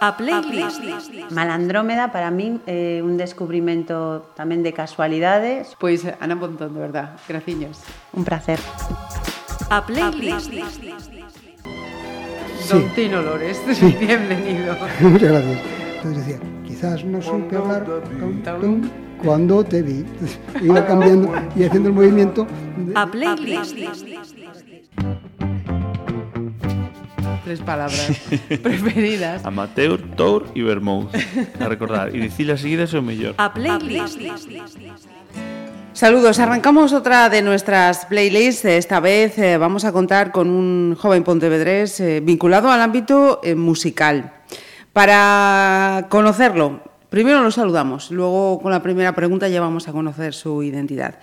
A playlist. Malandrómeda para min é un descubrimento tamén de casualidades. Pois Ana Pontón, de verdad, graciños. Un placer. A playlist. Don Tino Lores, bienvenido. Muchas gracias. Entonces decía, quizás no supe hablar tum, tum, cuando te vi. Iba cambiando y haciendo el movimiento. de- A playlist. Tres palabras preferidas. Amateur, Tour e Vermouth. A recordar, e dicilas seguidas é o mellor. A playlist. Saludos, arrancamos otra de nuestras playlists. Esta vez eh, vamos a contar con un joven pontevedrés eh, vinculado al ámbito eh, musical. Para conocerlo, primero lo saludamos, luego con la primera pregunta ya vamos a conocer su identidad.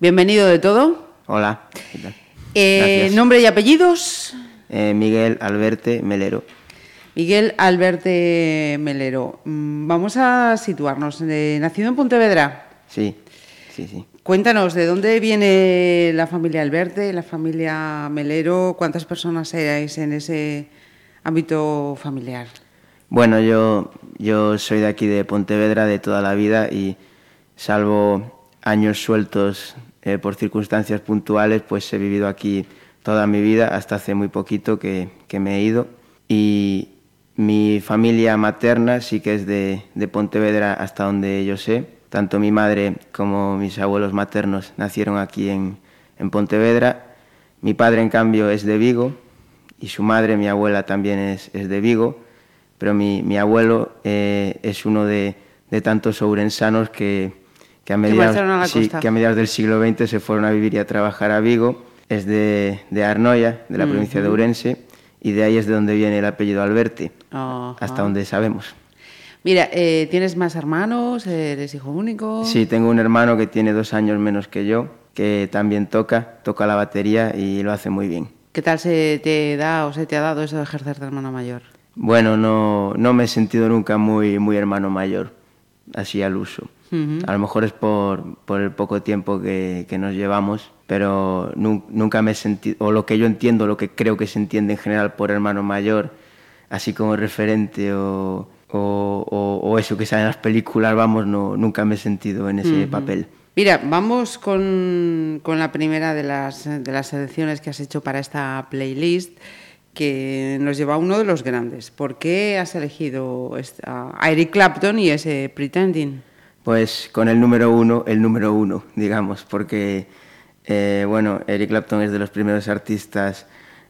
Bienvenido de todo. Hola, ¿qué tal? Eh, nombre y apellidos. Eh, Miguel Alberte Melero. Miguel Alberte Melero. Mm, Vamos a situarnos. Nacido en Pontevedra. Sí, sí, sí. Cuéntanos, ¿de dónde viene la familia Alberte, la familia Melero? ¿Cuántas personas erais en ese ámbito familiar? Bueno, yo, yo soy de aquí de Pontevedra de toda la vida y salvo años sueltos eh, por circunstancias puntuales, pues he vivido aquí toda mi vida hasta hace muy poquito que, que me he ido. Y mi familia materna sí que es de, de Pontevedra hasta donde yo sé. Tanto mi madre como mis abuelos maternos nacieron aquí en, en Pontevedra. Mi padre, en cambio, es de Vigo y su madre, mi abuela, también es, es de Vigo, pero mi, mi abuelo eh, es uno de, de tantos ourensanos que, que, a mediados, marcharon a la sí, costa. que a mediados del siglo XX se fueron a vivir y a trabajar a Vigo. Es de, de Arnoia, de la provincia de Ourense, y de ahí es de donde viene el apellido Alberti, Ajá. hasta donde sabemos. Mira, eh, ¿tienes más hermanos? ¿Eres hijo único? Sí, tengo un hermano que tiene dos años menos que yo, que también toca, toca la batería y lo hace muy bien. ¿Qué tal se te da o se te ha dado eso de ejercer de hermano mayor? Bueno, no, no me he sentido nunca muy, muy hermano mayor, así al uso. A lo mejor es por, por el poco tiempo que, que nos llevamos, pero nu- nunca me he sentido, o lo que yo entiendo, lo que creo que se entiende en general por hermano mayor, así como referente o, o, o- o eso que sale en las películas, vamos, no, nunca me he sentido en ese papel. Mira, vamos con, con la primera de las, de las selecciones que has hecho para esta playlist, que nos lleva a uno de los grandes. ¿Por qué has elegido a Eric Clapton y ese Pretending? Pues con el número uno, el número uno, digamos, porque, eh, bueno, Eric Clapton es de los primeros artistas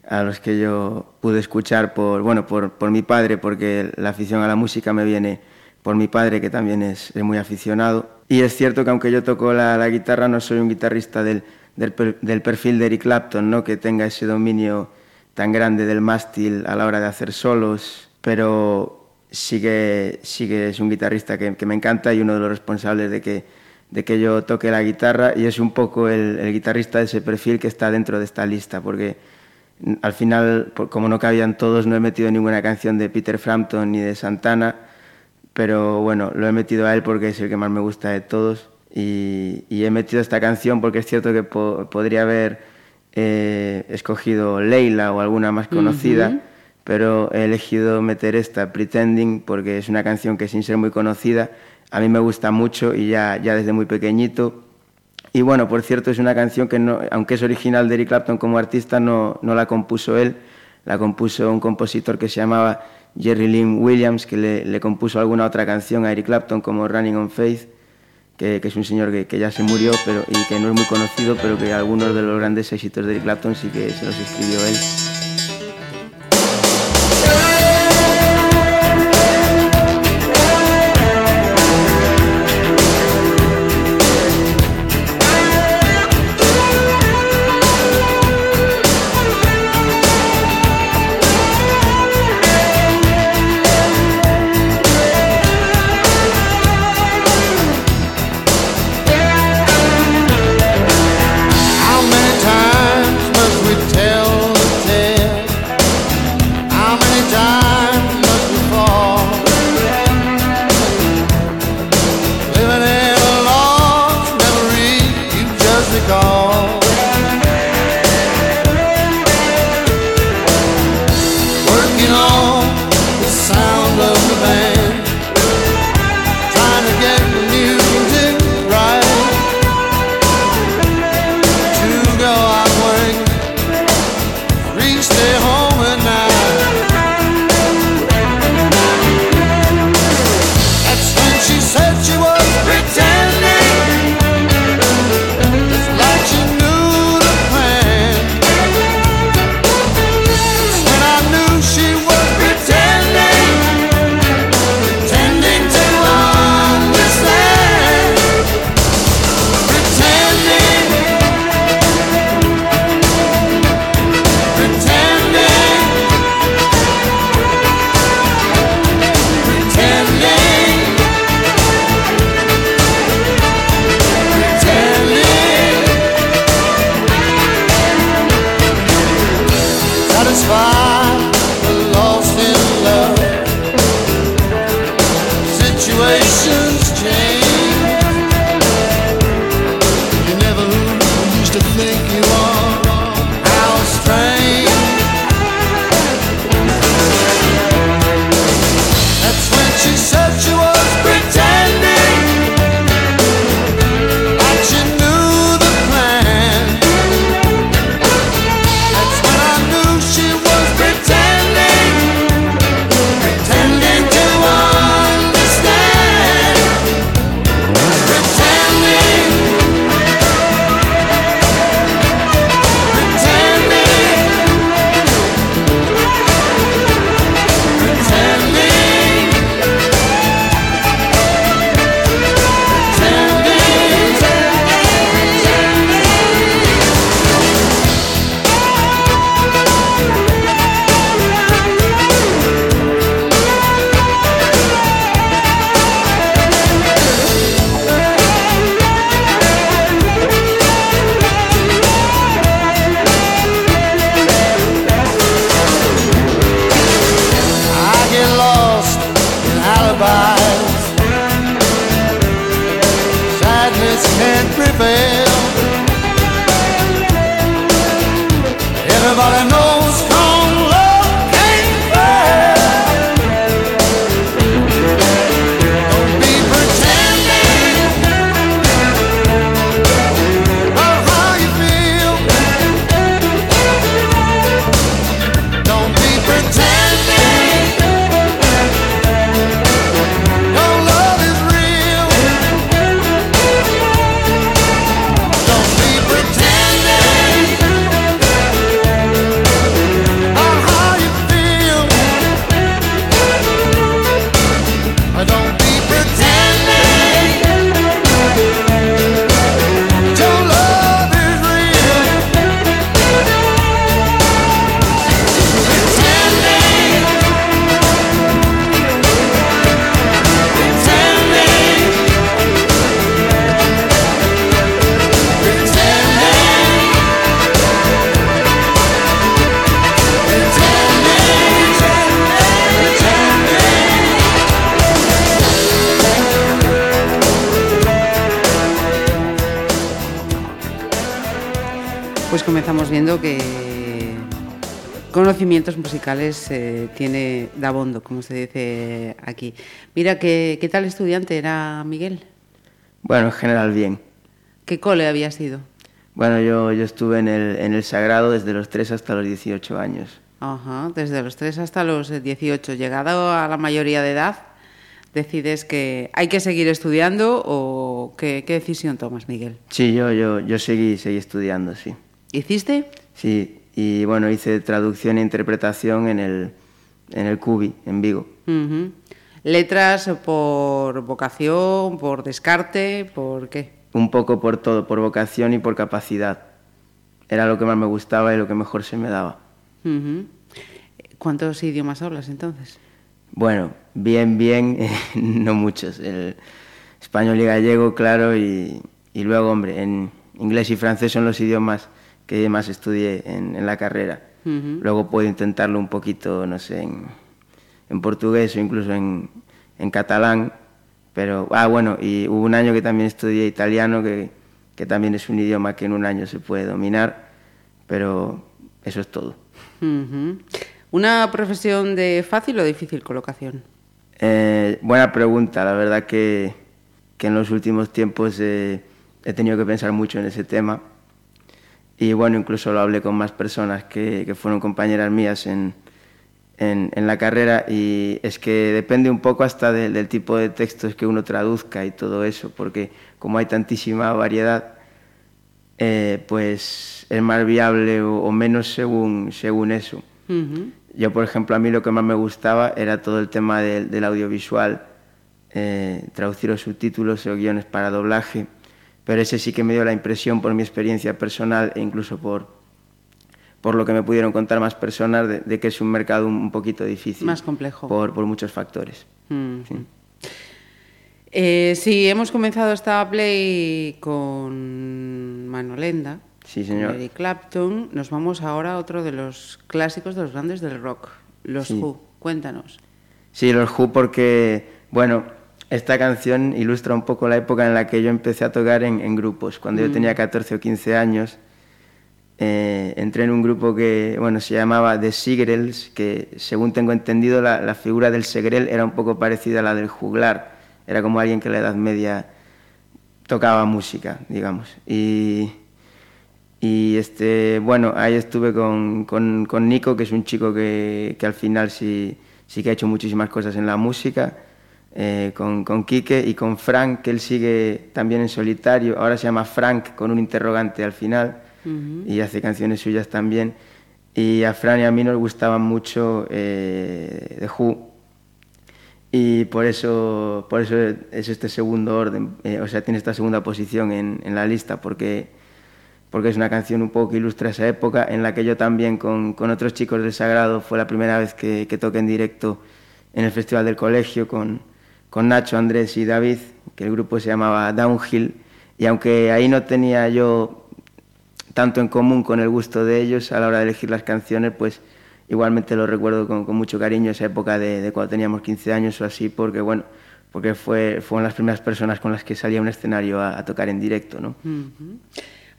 a los que yo pude escuchar por, bueno, por, mi padre, porque la afición a la música me viene por mi padre, que también es, muy aficionado. Y es cierto que aunque yo toco la, guitarra, no soy un guitarrista del, del perfil de Eric Clapton, ¿no? que tenga ese dominio tan grande del mástil a la hora de hacer solos, pero sí que, sí que es un guitarrista que, que me encanta y uno de los responsables de que, de que yo toque la guitarra y es un poco el, el guitarrista de ese perfil que está dentro de esta lista, porque al final, como no cabían todos, no he metido ninguna canción de Peter Frampton ni de Santana, pero bueno, lo he metido a él porque es el que más me gusta de todos y, y he metido esta canción porque es cierto que po- podría haber eh, escogido Leila o alguna más conocida, pero he elegido meter esta, Pretending, porque es una canción que sin ser muy conocida, a mí me gusta mucho y ya, ya desde muy pequeñito. Y bueno, por cierto, es una canción que, no, aunque es original de Eric Clapton como artista, no, no la compuso él, la compuso un compositor que se llamaba Jerry Lynn Williams, que le, le compuso alguna otra canción a Eric Clapton como Running on Faith, que, que es un señor que, que ya se murió pero, y que no es muy conocido, pero que algunos de los grandes éxitos de Eric Clapton sí que se los escribió él. Musicales eh, tiene Dabondo, como se dice aquí. Mira, ¿qué, ¿qué tal estudiante era Miguel? Bueno, en general bien. ¿Qué cole había sido? Bueno, yo, yo estuve en el, en el Sagrado desde los 3 hasta los 18 años. Ajá, desde los 3 hasta los 18. Llegado a la mayoría de edad, decides que hay que seguir estudiando o qué, qué decisión tomas, Miguel. Sí, yo, yo, yo seguí, seguí estudiando, sí. ¿Hiciste? Sí, y bueno, hice traducción e interpretación en el, en el Cubi, en Vigo. ¿Letras por vocación, por descarte, por qué? Un poco por todo, por vocación y por capacidad. Era lo que más me gustaba y lo que mejor se me daba. ¿Cuántos idiomas hablas entonces? Bueno, bien, bien, eh, no muchos. El español y gallego, claro, y, y luego, hombre, en inglés y francés son los idiomas que más estudié en, en la carrera. Luego puedo intentarlo un poquito, no sé, en, en portugués o incluso en, en catalán. Pero, ah, bueno, y hubo un año que también estudié italiano, que, que también es un idioma que en un año se puede dominar, pero eso es todo. ¿Una profesión de fácil o difícil colocación? Eh, buena pregunta, la verdad que, que en los últimos tiempos eh, he tenido que pensar mucho en ese tema y bueno, incluso lo hablé con más personas que, que fueron compañeras mías en, en, en la carrera y es que depende un poco hasta del- del tipo de textos que uno traduzca y todo eso, porque como hay tantísima variedad, eh, pues es más viable o, o menos según, según eso. Ujú. Yo, por ejemplo, a mí lo que más me gustaba era todo el tema del, del audiovisual, eh, traducir los subtítulos o guiones para doblaje, pero ese sí que me dio la impresión por mi experiencia personal e incluso por, por lo que me pudieron contar más personas de, de que es un mercado un, poquito difícil. Más complejo. Por, por muchos factores. Mm. Sí. Eh, sí, hemos comenzado esta play con Manolenda, Sí, señor. con Eric Clapton. Nos vamos ahora a otro de los clásicos de los grandes del rock, los Sí. Who. Cuéntanos. Sí, los Who porque, bueno, esta canción ilustra un poco la época en la que yo empecé a tocar en, en grupos. Cuando yo tenía 14 o 15 años, eh, entré en un grupo que, bueno, se llamaba The Sigrels, que según tengo entendido la, la figura del Segrel era un poco parecida a la del juglar. Era como alguien que en la Edad Media tocaba música, digamos. Y, y este, bueno, ahí estuve con, con, con Nico, que es un chico que, que al final sí, sí que ha hecho muchísimas cosas en la música, eh, con, con Quique y con Frank, que él sigue también en solitario, ahora se llama Frank con un interrogante al final y hace canciones suyas también. Y a Fran y a mí nos gustaban mucho eh, The Who, y por eso, por eso es este segundo orden, eh, o sea, tiene esta segunda posición en, en la lista, porque, porque es una canción un poco que ilustra esa época en la que yo también con, con otros chicos del Sagrado fue la primera vez que, que toqué en directo en el Festival del Colegio con, con Nacho, Andrés y David, que el grupo se llamaba Downhill, y aunque ahí no tenía yo tanto en común con el gusto de ellos a la hora de elegir las canciones, pues igualmente lo recuerdo con, mucho cariño esa época de, cuando teníamos 15 años o así, porque bueno, porque fue, fueron las primeras personas con las que salía a un escenario a tocar en directo, ¿no?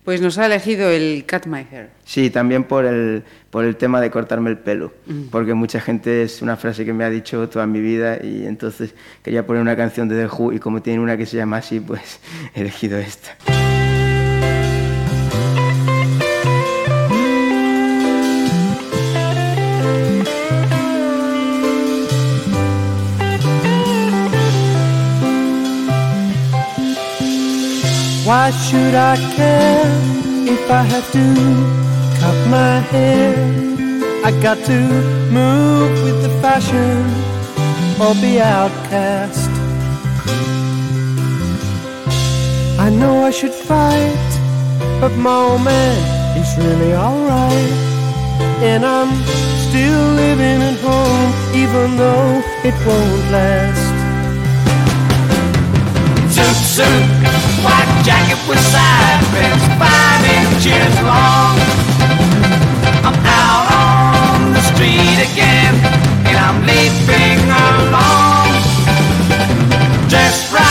Pues nos ha elegido el Cut My Hair. Sí, también por el, por el tema de cortarme el pelo, Mm. porque mucha gente es una frase que me ha dicho toda mi vida y entonces quería poner una canción de The Who y como tiene una que se llama así, pues he elegido esta. Why should I care if I have to cut my hair? I got to move with the fashion or be outcast. I know I should fight, but my old man is really alright. And I'm still living at home, even though it won't last. Suit, white jacket with side pins, five inches long. I'm out on the street again, and I'm leaping along. Just right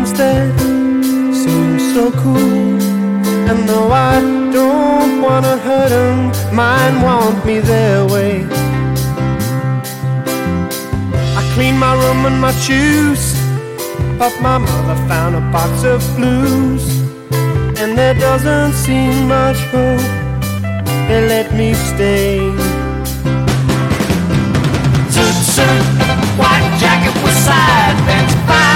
have parents that seem so cool. And though I don't wanna hurt them, mine want me their way. I clean my room and my shoes, but my mother found a box of blues. And there doesn't seem much hope, they let me stay. Suit, white jacket with side pins,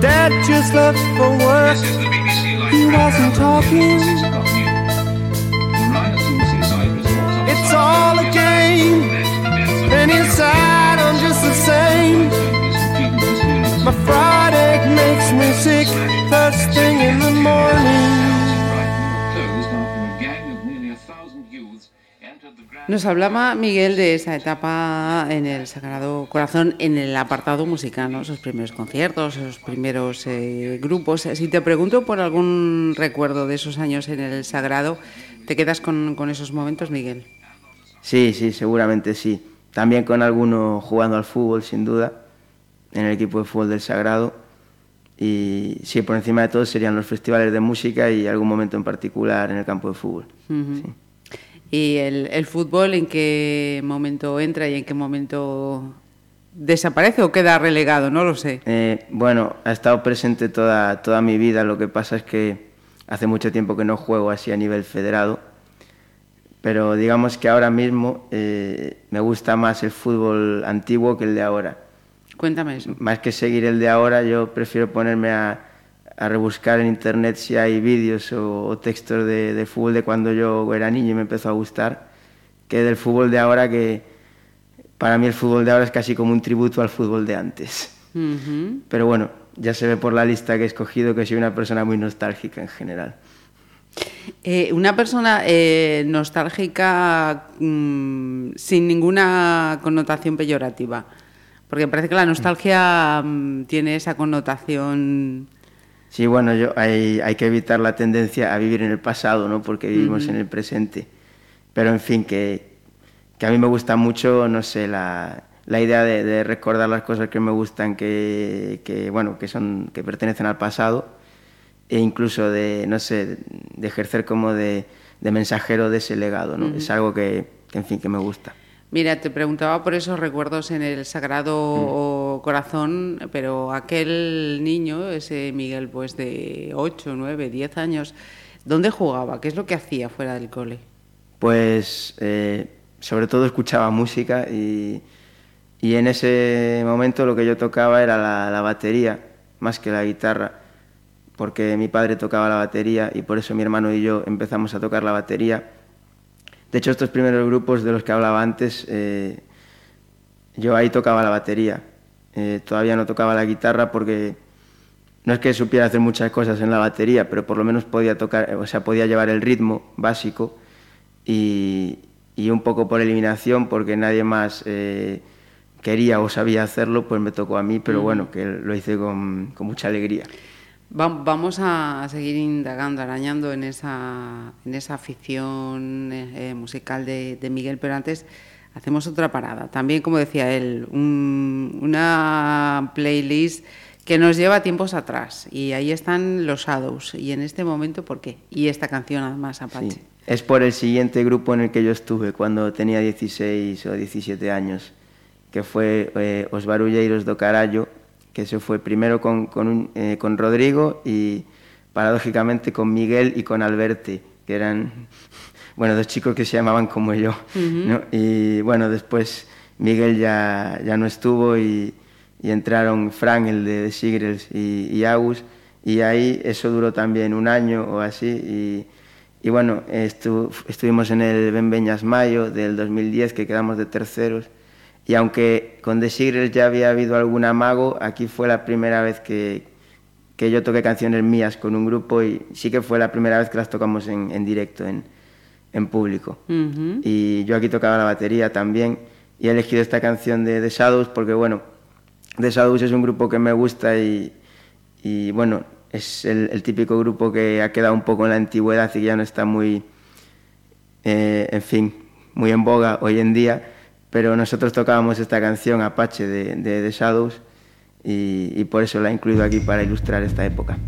dad just left for work. He wasn't talking. Nos hablaba Miguel de esa etapa en el Sagrado Corazón, en el apartado musical, ¿no? esos primeros conciertos, esos primeros eh, grupos. Si te pregunto por algún recuerdo de esos años en el Sagrado, ¿te quedas con, con esos momentos, Miguel? Sí, sí, seguramente sí. También con alguno jugando al fútbol, sin duda, en el equipo de fútbol del Sagrado. Y sí, por encima de todo serían los festivales de música y algún momento en particular en el campo de fútbol. Sí. ¿Y el, el fútbol en qué momento entra y en qué momento desaparece o queda relegado? No lo sé. Eh, bueno, ha estado presente toda, toda mi vida, lo que pasa es que hace mucho tiempo que no juego así a nivel federado, pero digamos que ahora mismo eh, me gusta más el fútbol antiguo que el de ahora. Cuéntame eso. Más que seguir el de ahora, yo prefiero ponerme a, a rebuscar en internet si hay vídeos o, o textos de, de fútbol de cuando yo era niño y me empezó a gustar, que del fútbol de ahora que para mí el fútbol de ahora es casi como un tributo al fútbol de antes. Pero bueno, ya se ve por la lista que he escogido que soy una persona muy nostálgica en general. Eh, una persona eh, nostálgica mm, sin ninguna connotación peyorativa. Porque parece que la nostalgia mm, tiene esa connotación. Sí, bueno, yo, hay, hay que evitar la tendencia a vivir en el pasado, ¿no? Porque vivimos en el presente. Pero, en fin, que, que a mí me gusta mucho, no sé, la, la idea de, de recordar las cosas que me gustan, que, que, bueno, que, son, que pertenecen al pasado, e incluso de, no sé, de ejercer como de, de mensajero de ese legado, ¿no? Es algo que, que, en fin, que me gusta. Mira, te preguntaba por esos recuerdos en el Sagrado Corazón, pero aquel niño, ese Miguel, pues de 8, 9, 10 años, ¿dónde jugaba? ¿Qué es lo que hacía fuera del cole? Pues eh, sobre todo escuchaba música y, y en ese momento lo que yo tocaba era la, la batería más que la guitarra, porque mi padre tocaba la batería y por eso mi hermano y yo empezamos a tocar la batería. De hecho, estos primeros grupos de los que hablaba antes, eh, yo ahí tocaba la batería. Eh, todavía no tocaba la guitarra porque no es que supiera hacer muchas cosas en la batería, pero por lo menos podía tocar, o sea, podía llevar el ritmo básico y, y un poco por eliminación, porque nadie más eh, quería o sabía hacerlo, pues me tocó a mí, pero bueno, que lo hice con, con mucha alegría. Va- Vamos a seguir indagando, arañando en esa, en esa afición eh, eh, musical de, Miguel, pero antes hacemos otra parada. También, como decía él, un- una playlist que nos lleva tiempos atrás. Y ahí están los Shadows. Y en este momento, ¿por qué? Y esta canción, además, Apache. Sí. Es por el siguiente grupo en el que yo estuve cuando tenía 16 o 17 años, que fue eh, Os Barulleiros do Carallo, que se fue primero con, con, un- eh, con Rodrigo y paradójicamente con Miguel y con Alberti, que eran, bueno, dos chicos que se llamaban como yo. ¿no? Y bueno, después Miguel ya, ya no estuvo y, y entraron Frank, el de The Seagulls, y, y Agus, y ahí eso duró también un año o así. Y, y bueno, estu- estuvimos en el Ben Beñas Mayo del 2010, que quedamos de terceros. Y aunque con The ya había habido algún amago, aquí fue la primera vez que, que yo toqué canciones mías con un grupo y sí que fue la primera vez que las tocamos en, en directo, en, en público. Y yo aquí tocaba la batería también y he elegido esta canción de The Shadows porque, bueno, The Shadows es un grupo que me gusta y, y bueno, es el, el típico grupo que ha quedado un poco en la antigüedad y que ya no está muy, eh, en fin, muy en boga hoy en día, pero nosotros tocábamos esta canción Apache de, Shadows y, y por eso la he incluido aquí para ilustrar esta época.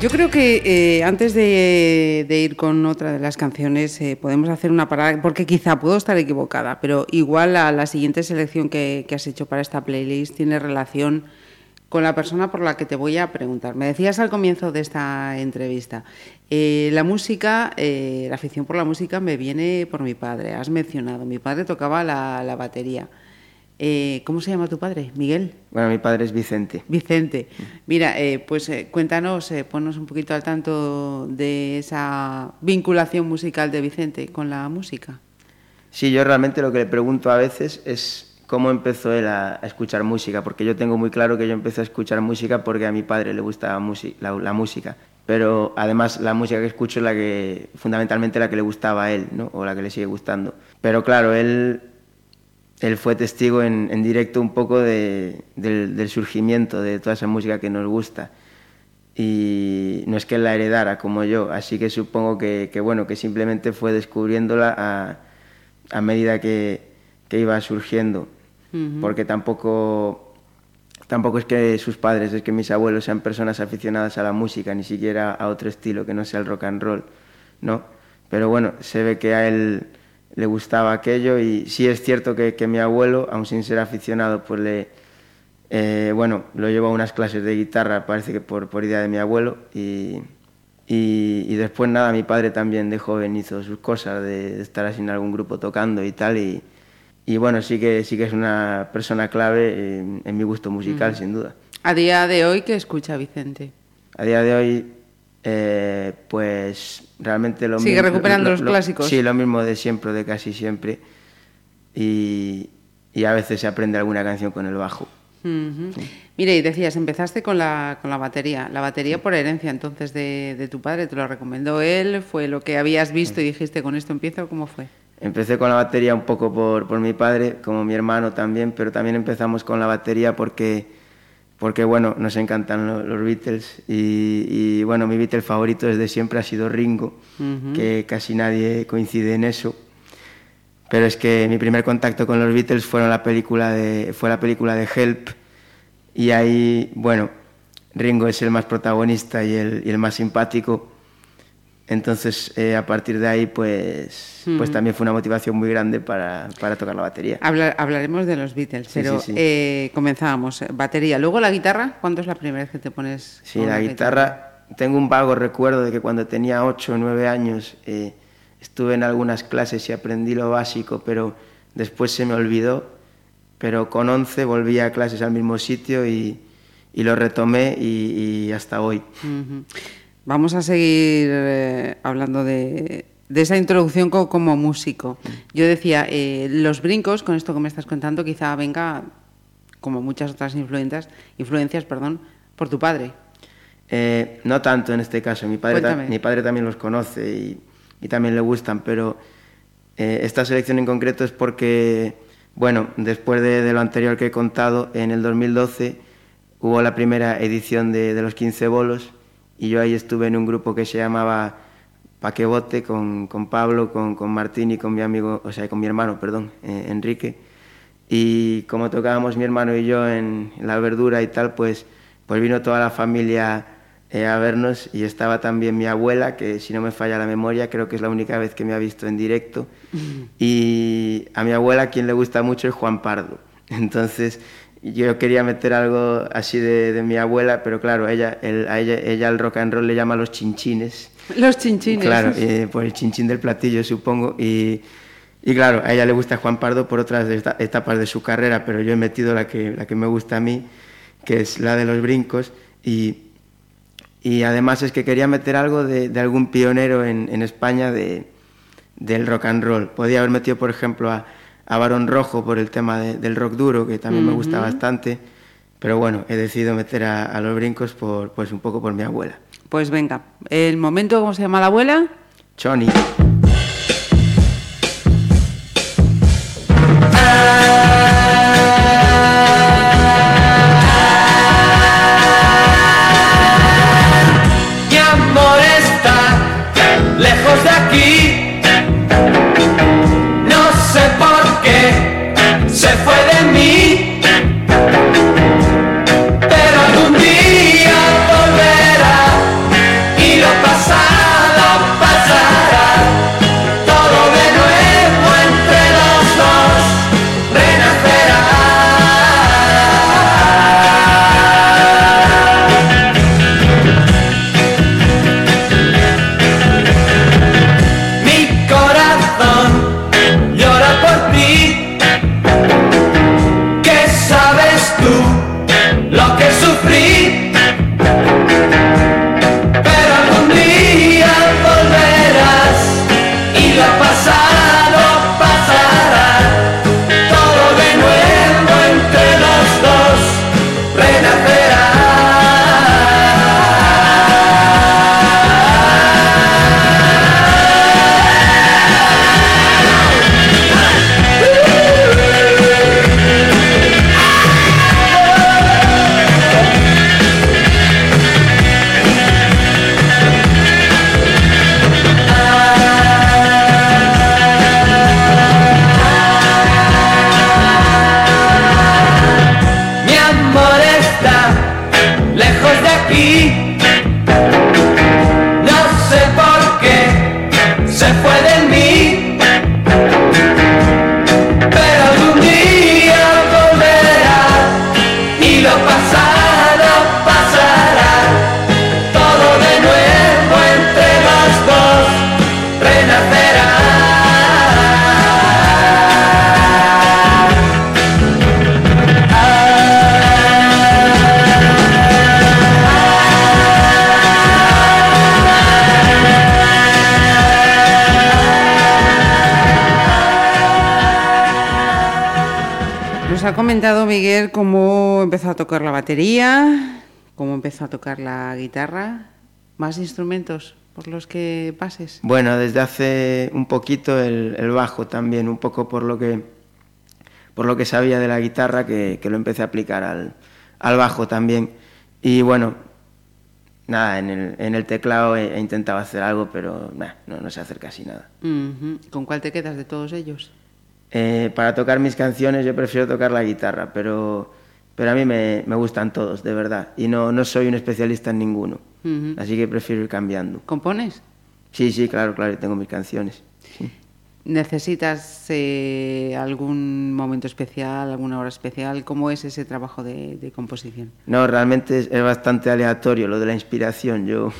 Yo creo que eh, antes de, ir con otra de las canciones eh, podemos hacer una parada, porque quizá puedo estar equivocada, pero igual la, la siguiente selección que, que has hecho para esta playlist tiene relación con la persona por la que te voy a preguntar. Me decías al comienzo de esta entrevista, eh, la música, eh, la afición por la música me viene por mi padre. Has mencionado, mi padre tocaba la, la batería. Eh, ¿Cómo se llama tu padre? Miguel. Bueno, mi padre es Vicente. Vicente. Mira, eh, pues eh, cuéntanos, ponnos un poquito al tanto de esa vinculación musical de Vicente con la música. Sí, yo realmente lo que le pregunto a veces es cómo empezó él a, a escuchar música, porque yo tengo muy claro que yo empecé a escuchar música porque a mi padre le gustaba la, la música, pero además la música que escucho es la que, fundamentalmente la que le gustaba a él, ¿no? o la que le sigue gustando. Pero claro, él, él fue testigo en, en directo un poco de- del, del surgimiento de toda esa música que nos gusta. Y no es que la heredara como yo, así que supongo que, que, bueno, que simplemente fue descubriéndola a, a medida que, que iba surgiendo, porque tampoco, tampoco es que sus padres, es que mis abuelos sean personas aficionadas a la música, ni siquiera a otro estilo que no sea el rock and roll, ¿no? Pero bueno, se ve que a él le gustaba aquello y sí es cierto que, que mi abuelo, aun sin ser aficionado, pues le, eh, bueno, lo llevó a unas clases de guitarra, parece que por, por idea de mi abuelo, y, y, y después nada, mi padre también de joven hizo sus cosas, de, de estar así en algún grupo tocando y tal, y, y bueno, sí que, sí que es una persona clave en, en mi gusto musical, sin duda. A día de hoy, ¿qué escucha Vicente? A día de hoy, eh, pues realmente lo ¿Sigue mismo- recuperando los clásicos? Sí, lo mismo de siempre, de casi siempre, y, y a veces se aprende alguna canción con el bajo. Mire, y decías, empezaste con la, con la batería. La batería por herencia entonces de, de tu padre, ¿te lo recomendó él? ¿Fue lo que habías visto y dijiste con esto empiezo? ¿Cómo fue? Empecé con la batería un poco por, por mi padre, como mi hermano también, pero también empezamos con la batería porque, porque bueno, nos encantan lo- los, Beatles y, y, bueno, mi Beatle favorito desde siempre ha sido Ringo, que casi nadie coincide en eso. Pero es que mi primer contacto con los Beatles fueron la película de, fue la película de Help y ahí, bueno, Ringo es el más protagonista y el, y el más simpático. Entonces, eh, a partir de ahí, pues, pues también fue una motivación muy grande para, para tocar la batería. Habla- hablaremos de los Beatles, Sí, pero sí, sí. eh, comenzábamos. eh, Batería. Luego la guitarra, ¿cuándo es la primera vez que te pones? Sí, la guitarra, tengo un vago recuerdo de que cuando tenía 8 o 9 años eh, estuve en algunas clases y aprendí lo básico, pero después se me olvidó. Pero con 11 volví a clases al mismo sitio y, y lo retomé y, y hasta hoy. Vamos a seguir eh, hablando de, de esa introducción co- como músico. Yo decía, eh, los brincos, con esto que me estás contando, quizá venga, como muchas otras influencias, influencias perdón, por tu padre. Eh, no tanto en este caso, mi padre, ta- mi padre también los conoce y, y también le gustan, pero esta selección en concreto es porque, bueno, después de, de lo anterior que he contado, en el 2012 hubo la primera edición de, de los 15 bolos y yo ahí estuve en un grupo que se llamaba Paquebote con, con Pablo, con, con Martín y con mi amigo, o sea, con mi hermano, perdón, eh, Enrique. Y como tocábamos mi hermano y yo en, en la verdura y tal, pues, pues vino toda la familia eh, a vernos y estaba también mi abuela, que si no me falla la memoria, creo que es la única vez que me ha visto en directo. Y a mi abuela, quien le gusta mucho, es Juan Pardo. Entonces yo quería meter algo así de, de mi abuela, pero claro, ella, el- a ella, ella al rock and roll le llama los chinchines. Los chinchines. Claro, eh, por el chinchín del platillo, supongo. Y, y claro, a ella le gusta Juan Pardo por otras etapas de su carrera, pero yo he metido la que, la que me gusta a mí, que es la de los brincos. Y, y además es que quería meter algo de, de algún pionero en, en España de, del rock and roll. Podía haber metido, por ejemplo, a, a Barón Rojo por el tema de- del rock duro, que también me gusta bastante. Pero bueno, he decidido meter a, a los brincos por, pues un poco por mi abuela. Pues venga, el momento, ¿cómo se llama la abuela? Choni. Cómo empezó a tocar la batería, cómo empezó a tocar la guitarra. ¿Más instrumentos por los que pases? Bueno, desde hace un poquito el, el bajo también, un poco por lo que, por lo que sabía de la guitarra, que, que lo empecé a aplicar al, al bajo también. Y bueno, nada, en el, en el teclado he, he intentado hacer algo, pero nah, no, no sé hacer casi nada. ¿Con cuál te quedas de todos ellos? Eh, para tocar mis canciones yo prefiero tocar la guitarra, pero, pero a mí me, me gustan todos, de verdad. Y no, no soy un especialista en ninguno, así que prefiero ir cambiando. ¿Compones? Sí, sí, claro, claro, tengo mis canciones. sí. ¿Necesitas eh, algún momento especial, alguna hora especial? ¿Cómo es ese trabajo de, de composición? No, realmente es, es bastante aleatorio lo de la inspiración. Yo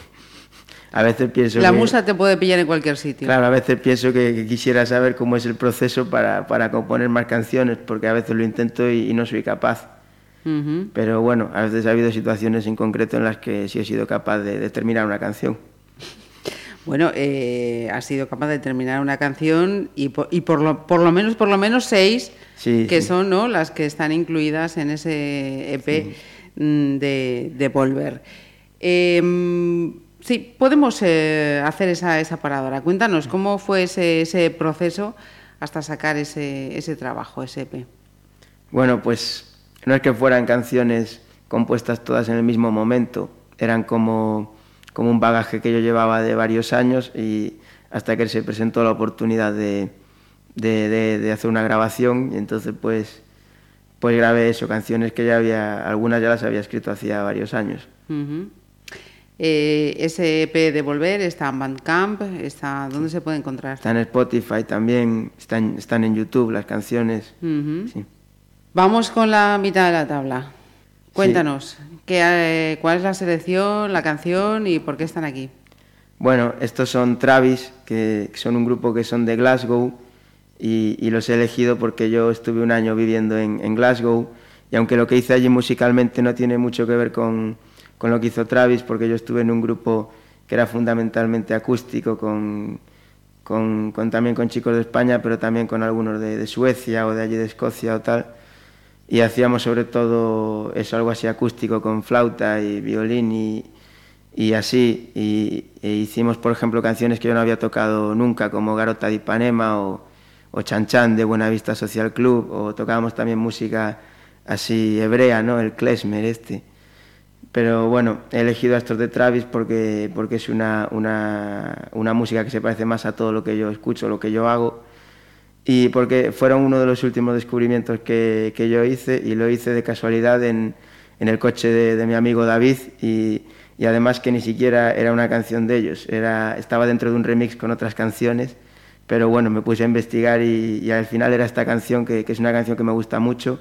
a veces pienso La que- musa te puede pillar en cualquier sitio. Claro, a veces pienso que, que quisiera saber cómo es el proceso para, para componer más canciones, porque a veces lo intento y, y no soy capaz. Pero bueno, a veces ha habido situaciones en concreto en las que sí he sido capaz de, de terminar una canción. Bueno, eh, has sido capaz de terminar una canción y por, y por, lo, por lo menos por lo menos seis Sí, que sí. son ¿no? las que están incluidas en ese EP mm, de, de Volver. Eh, mm, sí, podemos eh, hacer esa, esa paradora. Cuéntanos cómo fue ese, ese proceso hasta sacar ese, ese trabajo, ese EP. Bueno, pues no es que fueran canciones compuestas todas en el mismo momento, eran como, como un bagaje que yo llevaba de varios años y hasta que se presentó la oportunidad de, de, de- de hacer una grabación y entonces pues, pues grabé eso, canciones que ya había, algunas ya las había escrito hacía varios años. Ujú. Eh, ese EP de Volver está en Bandcamp, está, ¿dónde se puede encontrar? Está en Spotify también, están, están en YouTube las canciones. Sí. Vamos con la mitad de la tabla. Cuéntanos, ¿qué, eh, ¿cuál es la selección, la canción y por qué están aquí? Bueno, estos son Travis, que que son un grupo que son de Glasgow y, y los he elegido porque yo estuve un año viviendo en, en Glasgow y aunque lo que hice allí musicalmente no tiene mucho que ver con, con lo que hizo Travis, porque yo estuve en un grupo que era fundamentalmente acústico, con, con- con- también con chicos de España, pero también con algunos de, de Suecia o de allí de Escocia o tal. Y hacíamos sobre todo eso, algo así acústico, con flauta y violín y, y así. Y, e hicimos, por ejemplo, canciones que yo no había tocado nunca, como Garota de Ipanema o, o Chan Chan de Buenavista Social Club, o tocábamos también música así hebrea, ¿no? El klezmer este. Pero bueno, he elegido a estos de Travis porque, porque es una, una, una música que se parece más a todo lo que yo escucho, lo que yo hago. Y porque fueron uno de los últimos descubrimientos que, que yo hice y lo hice de casualidad en, en el coche de, de mi amigo David y, y además que ni siquiera era una canción de ellos, era, estaba dentro de un remix con otras canciones, pero bueno, me puse a investigar y, y al final era esta canción que, que es una canción que me gusta mucho,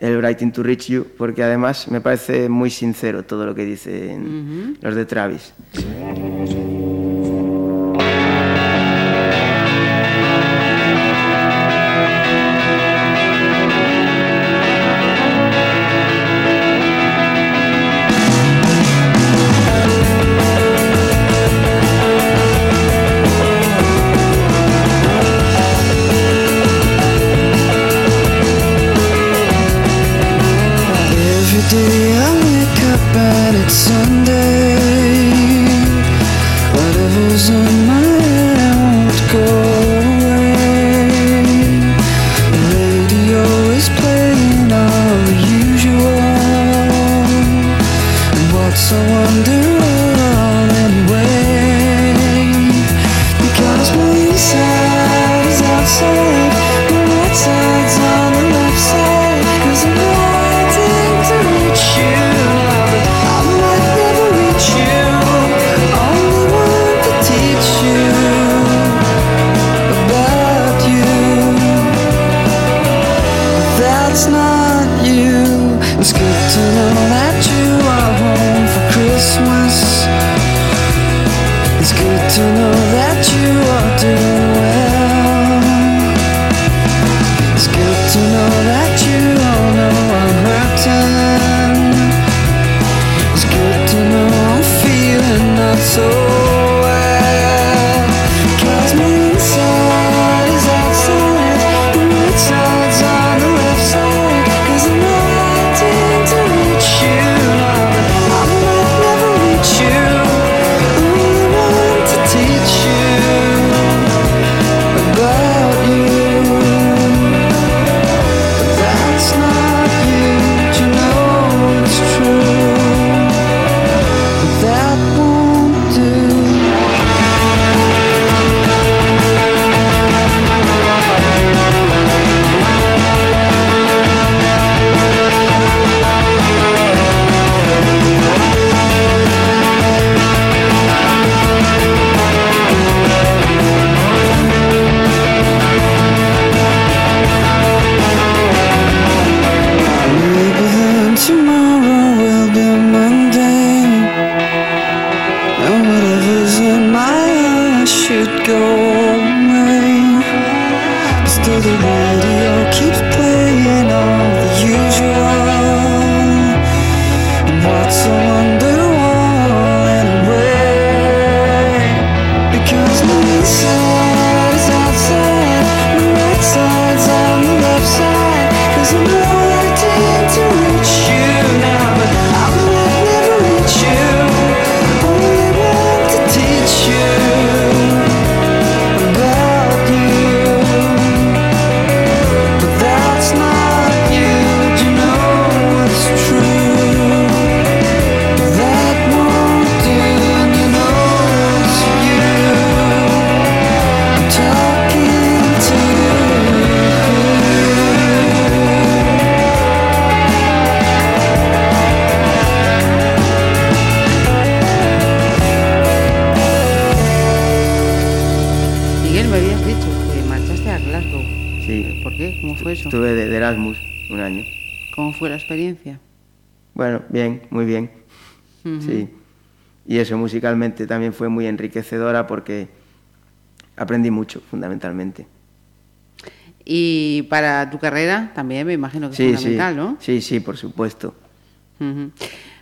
el Writing to Reach You, porque además me parece muy sincero todo lo que dicen los de Travis. Musicalmente también fue muy enriquecedora porque aprendí mucho, fundamentalmente. Y para tu carrera también me imagino que es Sí, sí. fundamental, ¿no? Sí, sí, por supuesto.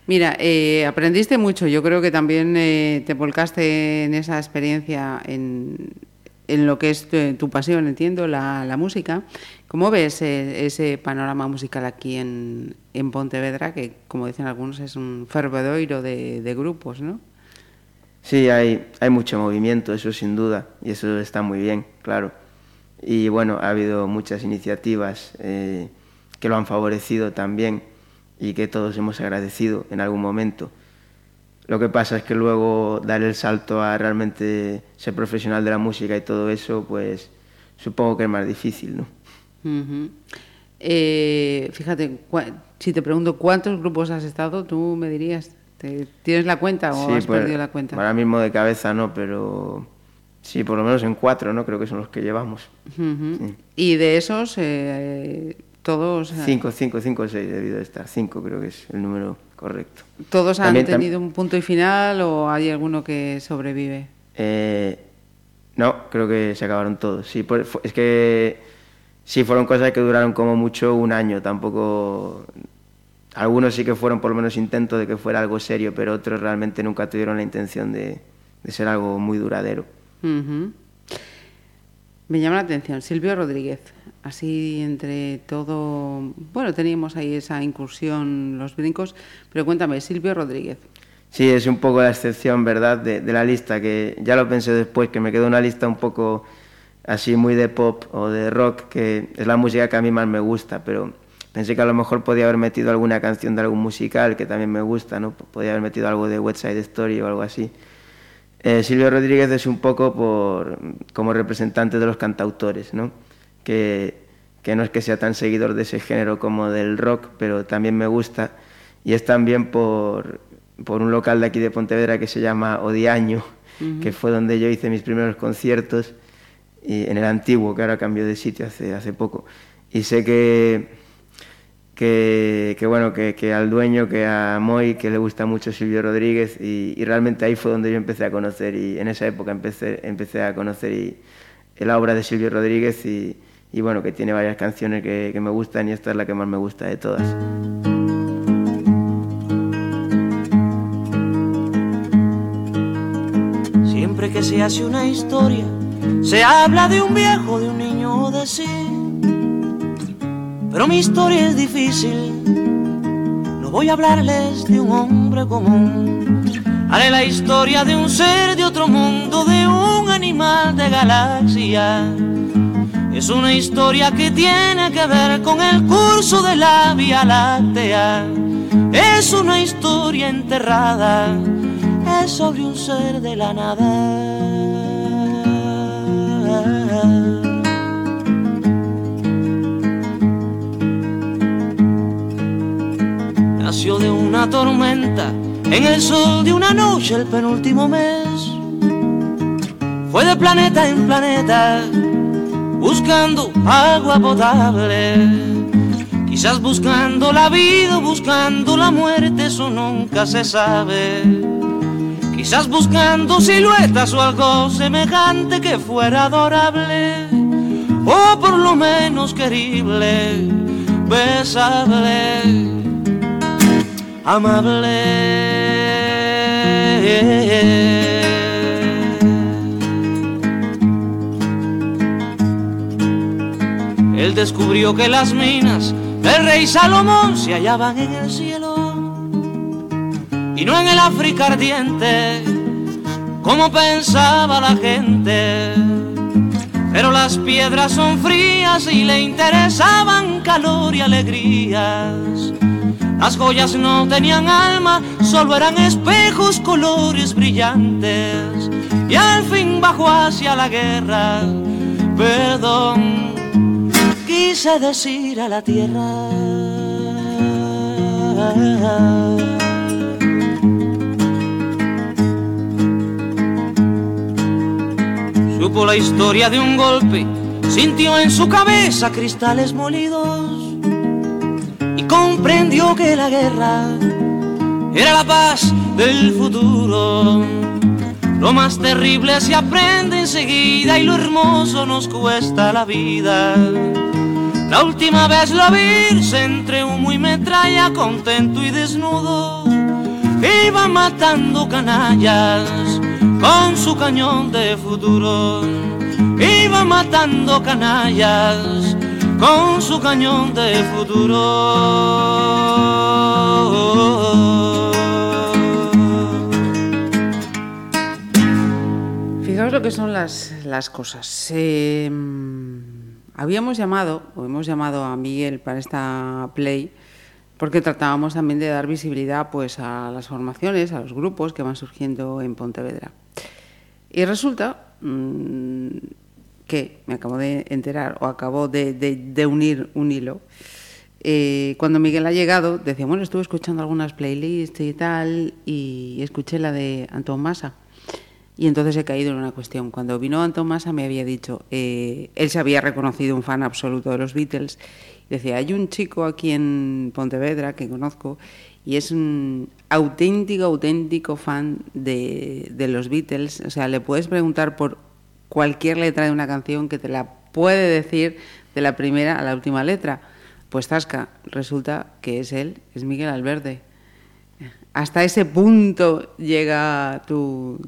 Mira, eh, aprendiste mucho. Yo creo que también eh, te volcaste en esa experiencia, en, en lo que es tu, tu pasión, entiendo, la, la música. ¿Cómo ves eh, ese panorama musical aquí en, en Pontevedra, que, como dicen algunos, es un fervedoiro de, de grupos, ¿no? Sí, hay, hay mucho movimiento, eso sin duda, y eso está muy bien, claro. Y bueno, ha habido muchas iniciativas eh, que lo han favorecido también y que todos hemos agradecido en algún momento. Lo que pasa es que luego dar el salto a realmente ser profesional de la música y todo eso, pues supongo que es más difícil, ¿no? Eh, fíjate, si te pregunto cuántos grupos has estado, tú me dirías, ¿te- ¿tienes la cuenta o has pues, perdido la cuenta? Ahora mismo de cabeza no, pero sí, por lo menos en cuatro, ¿no? Creo que son los que llevamos. Sí. Y de esos, eh, todos, eh, Cinco, cinco, cinco o seis debido de estar. Cinco creo que es el número correcto. ¿todos han También- tenido un punto y final o hay alguno que sobrevive? Eh, no, creo que se acabaron todos. Sí, fu- es que sí fueron cosas que duraron como mucho un año. Tampoco. Algunos sí que fueron por lo menos intentos de que fuera algo serio, pero otros realmente nunca tuvieron la intención de, de ser algo muy duradero. Me llama la atención, Silvio Rodríguez, así entre todo, bueno, teníamos ahí esa incursión, los brincos, pero cuéntame, Silvio Rodríguez. Sí, es un poco la excepción, ¿verdad?, de, de la lista, que ya lo pensé después, que me quedó una lista un poco así muy de pop o de rock, que es la música que a mí más me gusta, pero pensé que a lo mejor podía haber metido alguna canción de algún musical que también me gusta, ¿no? Podía haber metido algo de West Side Story o algo así. Eh, Silvio Rodríguez es un poco por, como representante de los cantautores, ¿no? Que, que no es que sea tan seguidor de ese género como del rock, pero también me gusta. Y es también por, por un local de aquí de Pontevedra que se llama Odiaño, que fue donde yo hice mis primeros conciertos, y en el antiguo, que ahora cambió de sitio hace, hace poco. Y sé que, que, bueno, que, al dueño, que a Moy, que le gusta mucho Silvio Rodríguez, y, realmente ahí fue donde yo empecé a conocer, y en esa época empecé, empecé a conocer y, la obra de Silvio Rodríguez, y, y bueno, que tiene varias canciones que, que me gustan, y esta es la que más me gusta de todas. Siempre que se hace una historia, se habla de un viejo, de un niño o de sí. Pero mi historia es difícil, no voy a hablarles de un hombre común. Haré la historia de un ser de otro mundo, de un animal de galaxia. Es una historia que tiene que ver con el curso de la Vía Láctea. Es una historia enterrada, es sobre un ser de la nada. Nació de una tormenta en el sol de una noche el penúltimo mes. Fue de planeta en planeta buscando agua potable. Quizás buscando la vida buscando la muerte, eso nunca se sabe. quizás buscando siluetas o algo semejante que fuera adorable, o por lo menos querible, besable, amable. Él descubrió que las minas del rey Salomón se hallaban en el cielo y no en el África ardiente, como pensaba la gente. Pero las piedras son frías y le interesaban calor y alegrías. Las joyas no tenían alma, solo eran espejos, colores brillantes. Y al fin bajó hacia la guerra, perdón, quise decir a la tierra. Supo la historia de un golpe, sintió en su cabeza cristales molidos comprendió que la guerra era la paz del futuro. Lo más terrible se aprende enseguida y lo hermoso nos cuesta la vida. La última vez lo vi entre humo y metralla, contento y desnudo. Iba matando canallas con su cañón de futuro. Iba matando canallas con su cañón de futuro. Fijaos lo que son las, las cosas. Eh, habíamos llamado, o hemos llamado a Miguel para esta play, porque tratábamos también de dar visibilidad pues, a las formaciones, a los grupos que van surgiendo en Pontevedra. Y resulta mmm, que me acabo de enterar, o acabo de, unir un hilo, eh, cuando Miguel ha llegado, decía, bueno, estuve escuchando algunas playlists y tal, y escuché la de Antón Massa. Y entonces he caído en una cuestión. Cuando vino Antón Massa me había dicho, eh, él se había reconocido un fan absoluto de los Beatles. Decía, hay un chico aquí en Pontevedra que conozco y es un auténtico, auténtico fan de, de los Beatles. O sea, le puedes preguntar por cualquier letra de una canción que te la puede decir de la primera a la última letra. Pues Tasca, resulta que es él, es Miguel Alberde. Hasta ese punto llega tu,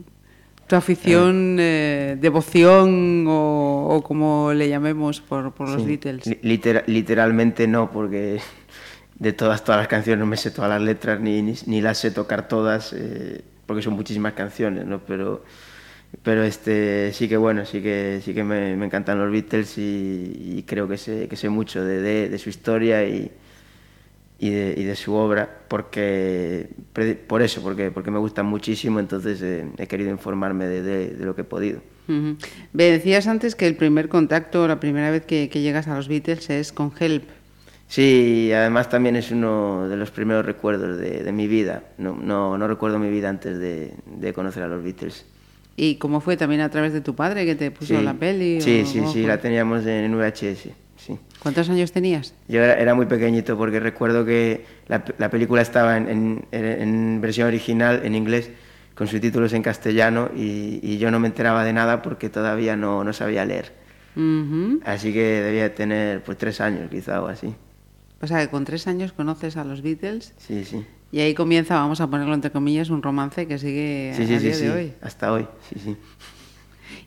tu afición, eh, devoción o, o, como le llamemos por, por los Sí, Beatles. Liter- literalmente no, porque de todas, todas las canciones no me sé todas las letras ni, ni, ni las sé tocar todas, eh, porque son muchísimas canciones, ¿no? Pero, pero este, sí que bueno, sí que, sí que me, me encantan los Beatles y, y creo que sé, que sé mucho de, de, de su historia y, y, de, y de su obra, porque, por eso, porque, porque me gustan muchísimo, entonces eh, he querido informarme de, lo que he podido. Ujú. Me decías antes que el primer contacto, la primera vez que, que llegas a los Beatles es con Help. Sí, además también es uno de los primeros recuerdos de, de mi vida. No, no, no recuerdo mi vida antes de, de conocer a los Beatles. ¿Y cómo fue también a través de tu padre que te puso Sí, la peli? sí, o sí, sí, fue? la teníamos en VHS. Sí. ¿Cuántos años tenías? Yo era, era muy pequeñito porque recuerdo que la, la película estaba en, en- en versión original, en inglés, con subtítulos en castellano y, y yo no me enteraba de nada porque todavía no, no sabía leer. Ujú. Así que debía tener pues tres años quizá o así. O sea, que con tres años conoces a los Beatles Sí, sí. Y ahí comienza, vamos a ponerlo entre comillas, un romance que sigue Sí, a sí, día sí. de hoy. Hasta hoy, sí, sí.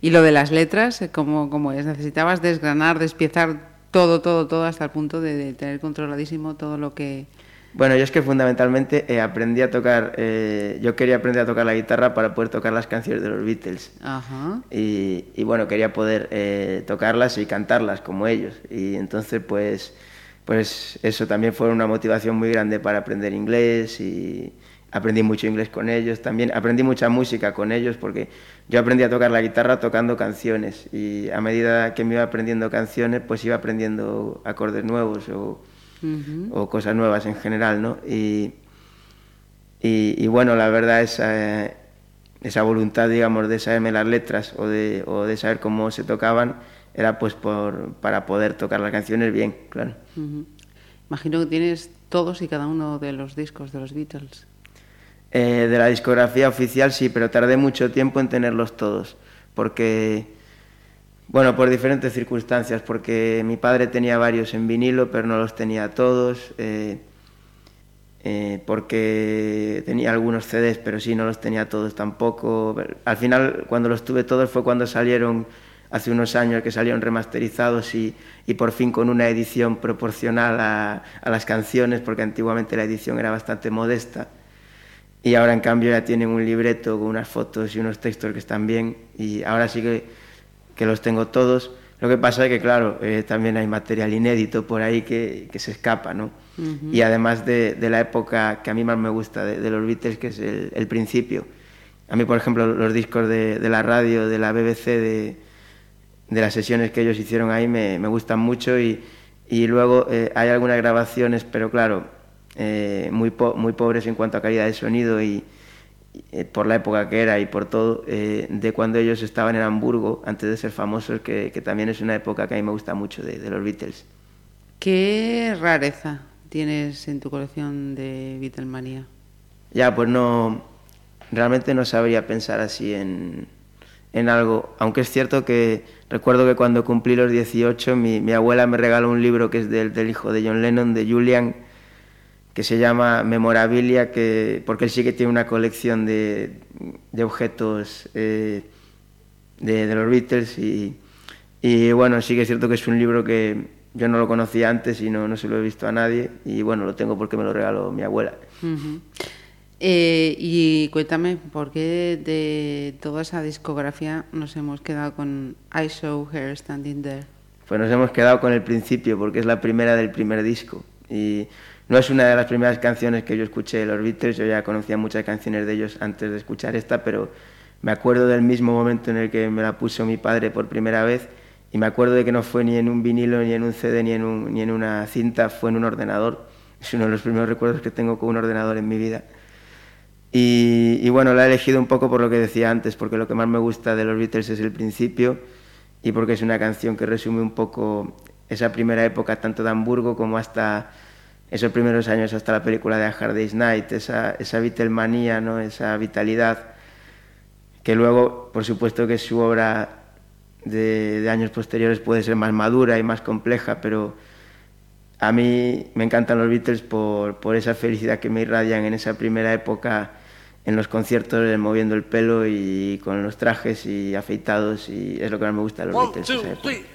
Y lo de las letras, ¿cómo, cómo es? ¿Necesitabas desgranar, despiezar todo, todo, todo hasta el punto de, de tener controladísimo todo lo que... Bueno, yo es que fundamentalmente eh, aprendí a tocar, eh, yo quería aprender a tocar la guitarra para poder tocar las canciones de los Beatles. Ajá. Y, y bueno, quería poder eh, tocarlas y cantarlas como ellos. Y entonces, pues, pues eso también fue una motivación muy grande para aprender inglés y aprendí mucho inglés con ellos. También aprendí mucha música con ellos porque yo aprendí a tocar la guitarra tocando canciones y a medida que me iba aprendiendo canciones, pues iba aprendiendo acordes nuevos o, cosas nuevas en general, ¿no? Y, y, y bueno, la verdad esa, esa voluntad, digamos, de saberme las letras o de, o de saber cómo se tocaban era pues por, para poder tocar las canciones bien, claro. Ujú. Imagino que tienes todos y cada uno de los discos de los Beatles. Eh, de la discografía oficial sí, pero tardé mucho tiempo en tenerlos todos, porque, bueno, por diferentes circunstancias, porque mi padre tenía varios en vinilo, pero no los tenía todos, eh, eh, porque tenía algunos CDs, pero sí, no los tenía todos tampoco. Al final, cuando los tuve todos fue cuando salieron hace unos años que salieron remasterizados y, y por fin con una edición proporcional a, a las canciones, porque antiguamente la edición era bastante modesta y ahora en cambio ya tienen un libreto con unas fotos y unos textos que están bien y ahora sí que, que los tengo todos. Lo que pasa es que, claro, eh, también hay material inédito por ahí que, que se escapa, ¿no? Uh -huh. Y además de, de, la época que a mí más me gusta de, de los Beatles, que es el, el, principio. A mí, por ejemplo, los discos de, de la radio, de la BBC, de, de, las sesiones que ellos hicieron ahí, me, me gustan mucho y, y luego eh, hay algunas grabaciones, pero claro, eh, muy, po muy pobres en cuanto a calidad de sonido y, eh, por la época que era y por todo, eh, de cuando ellos estaban en Hamburgo, antes de ser famosos, que, que, también es una época que a mí me gusta mucho de, de, los Beatles. ¿Qué rareza tienes en tu colección de Beatlemania? Ya, pues no, realmente no sabría pensar así en, en algo, aunque es cierto que recuerdo que cuando cumplí los 18 mi, mi abuela me regaló un libro que es del, del hijo de John Lennon, de Julian, que se llama Memorabilia, que, porque él sí que tiene una colección de, de objetos eh, de, los Beatles y, y, bueno, sí que es cierto que es un libro que yo no lo conocía antes y no, no se lo he visto a nadie y bueno, lo tengo porque me lo regaló mi abuela. Eh, y cuéntame, ¿por qué de toda esa discografía nos hemos quedado con I Saw Her Standing There? Pues nos hemos quedado con el principio porque es la primera del primer disco y no es una de las primeras canciones que yo escuché de los Beatles, yo ya conocía muchas canciones de ellos antes de escuchar esta, pero me acuerdo del mismo momento en el que me la puso mi padre por primera vez y me acuerdo de que no fue ni en un vinilo, ni en un CD, ni en, un, ni en una cinta, fue en un ordenador. Es uno de los primeros recuerdos que tengo con un ordenador en mi vida. Y, y bueno, la he elegido un poco por lo que decía antes, porque lo que más me gusta de los Beatles es el principio y porque es una canción que resume un poco esa primera época, tanto de Hamburgo como hasta esos primeros años hasta la película de A Hard Day's Night, esa, esa Beatlemanía, ¿no? esa vitalidad, que luego, por supuesto que su obra de, de, años posteriores puede ser más madura y más compleja, pero a mí me encantan los Beatles por, por esa felicidad que me irradian en esa primera época en los conciertos, moviendo el pelo y con los trajes y afeitados, y es lo que más me gusta de los One, Beatles. Two, three,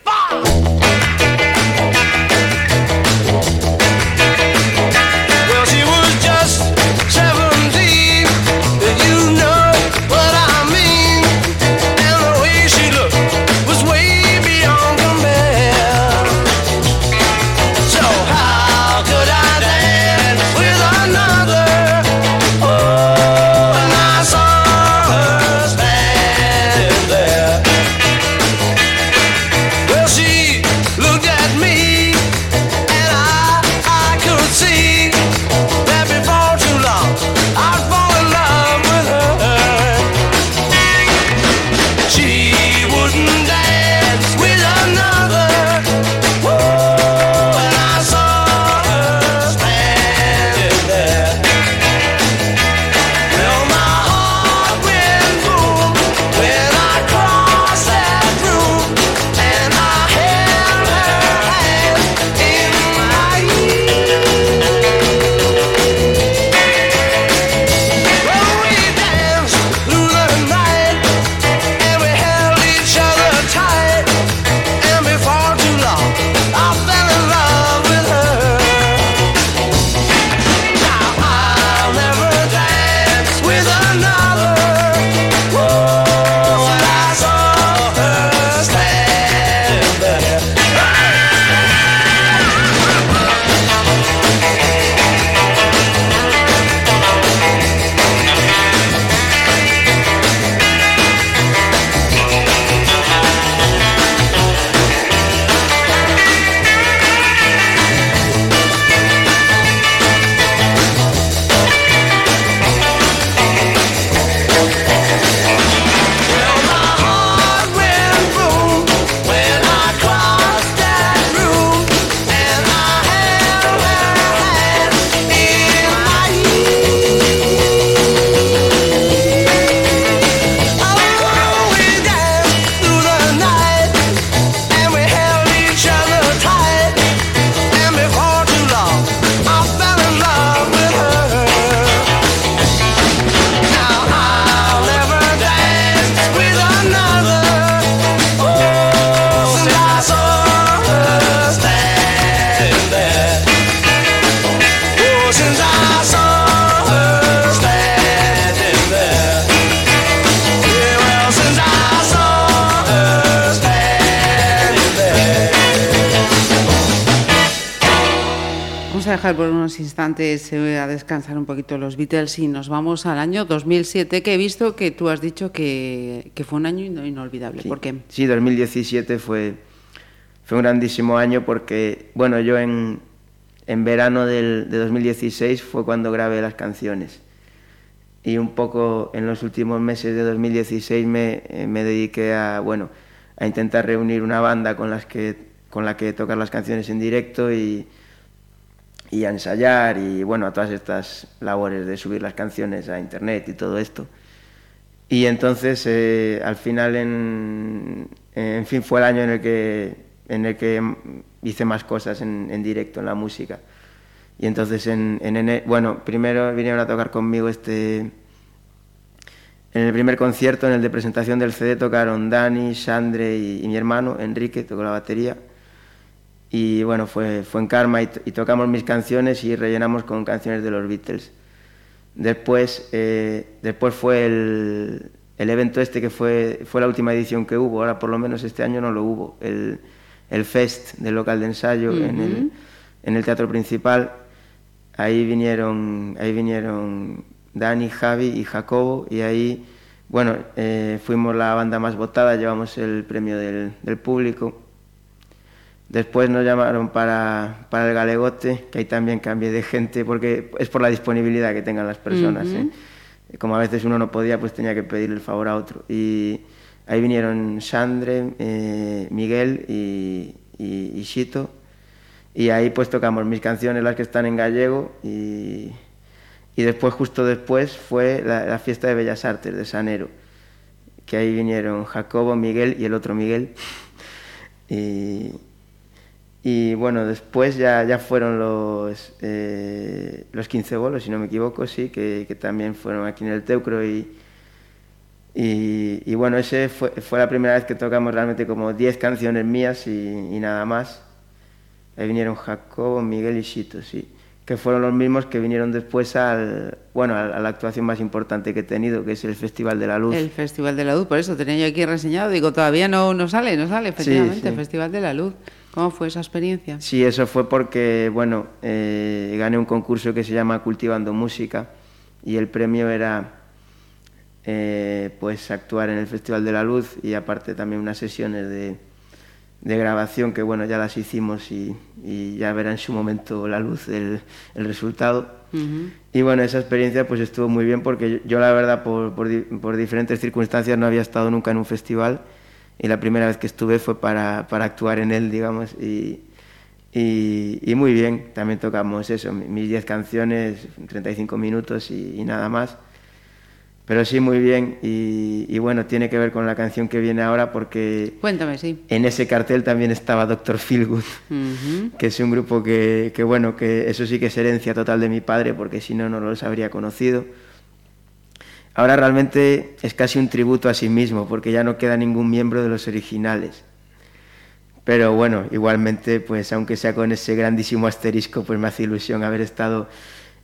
Beatles y nos vamos al año 2007, que he visto que tú has dicho que, que fue un año ino- inolvidable. Sí. ¿Por qué? Sí, 2017 fue, fue un grandísimo año porque, bueno, yo en, en verano del, de 2016 fue cuando grabé las canciones. Y un poco en los últimos meses de 2016 me, eh, me dediqué a, bueno, a intentar reunir una banda con, las que, con la que tocar las canciones en directo y, y a ensayar y, bueno, a todas estas labores de subir las canciones a internet y todo esto. Y entonces, eh, al final, en, en fin, fue el año en el que, en el que hice más cosas en, en directo, en la música. Y entonces, en, en bueno, primero vinieron a tocar conmigo este... En el primer concierto, en el de presentación del CD, tocaron Dani, Sandre y, y mi hermano, Enrique, tocó la batería. Y bueno, fue, fue en Karma y, to- y tocamos mis canciones y rellenamos con canciones de los Beatles. Después, eh, después fue el, el evento este que fue, fue la última edición que hubo, ahora por lo menos este año no lo hubo, el, el Fest del local de ensayo en, el, en el teatro principal. Ahí vinieron, ahí vinieron Dani, Javi y Jacobo y ahí, bueno, eh, fuimos la banda más votada, llevamos el premio del, del público. Después nos llamaron para, para el Galegote, que ahí también cambié de gente, porque es por la disponibilidad que tengan las personas. ¿eh? Como a veces uno no podía, pues tenía que pedirle el favor a otro. Y ahí vinieron Sandre, eh, Miguel y, y, y Xito. Y ahí pues tocamos mis canciones, las que están en gallego. Y, y después, justo después, fue la, la fiesta de Bellas Artes de Sanero, que ahí vinieron Jacobo, Miguel y el otro Miguel. Y, y bueno, después ya, ya fueron los, eh, los 15 bolos, si no me equivoco, sí, que, que también fueron aquí en el Teucro. Y, y, y bueno, ese fue, fue la primera vez que tocamos realmente como 10 canciones mías y, y nada más. Ahí vinieron Jacobo, Miguel y Chito, sí, que fueron los mismos que vinieron después al, bueno, a, a la actuación más importante que he tenido, que es el Festival de la Luz. El Festival de la Luz, por eso tenía yo aquí reseñado. Digo, todavía no, no sale, no sale, efectivamente, sí. Festival de la Luz. ¿Cómo fue esa experiencia? Sí, eso fue porque, bueno, eh, gané un concurso que se llama Cultivando Música y el premio era eh, pues actuar en el Festival de la Luz y aparte también unas sesiones de, de grabación que, bueno, ya las hicimos y, y ya verá en su momento la luz el, el resultado. Y bueno, esa experiencia pues estuvo muy bien porque yo, yo la verdad por, por, di- por diferentes circunstancias no había estado nunca en un festival y la primera vez que estuve fue para, para actuar en él, digamos, y, y, y muy bien, también tocamos eso, mi- mis 10 canciones, 35 minutos y, y nada más. Pero sí, muy bien, y, bueno, tiene que ver con la canción que viene ahora porque Cuéntame, sí. en ese cartel también estaba Doctor Feelgood Ujú. que es un grupo que, que, bueno, que eso sí que es herencia total de mi padre, porque si no, no los habría conocido. Ahora realmente es casi un tributo a sí mismo, porque ya no queda ningún miembro de los originales. Pero bueno, igualmente, pues aunque sea con ese grandísimo asterisco, pues me hace ilusión haber estado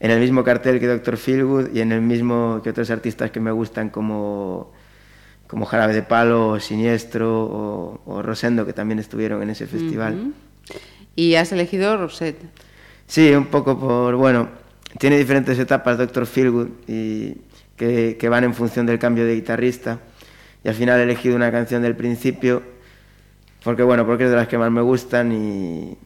en el mismo cartel que Dr. Feelgood y en el mismo que otros artistas que me gustan como, como Jarabe de Palo, o Siniestro o, o Rosendo, que también estuvieron en ese festival. Y has elegido Rosette. Sí, un poco por, bueno, tiene diferentes etapas Dr. Feelgood y que, que van en función del cambio de guitarrista. Y al final he elegido una canción del principio porque, bueno, porque es de las que más me gustan y,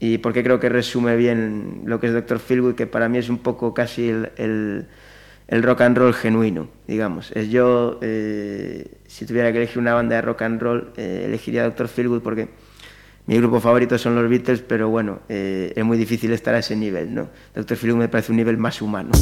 y porque creo que resume bien lo que es Dr. Feelgood, que para mí es un poco casi el, el, el rock and roll genuino, digamos. Es yo, eh, si tuviera que elegir una banda de rock and roll, eh, elegiría Dr. Feelgood porque mi grupo favorito son los Beatles, pero bueno, eh, es muy difícil estar a ese nivel, ¿no? Dr. Feelgood me parece un nivel más humano.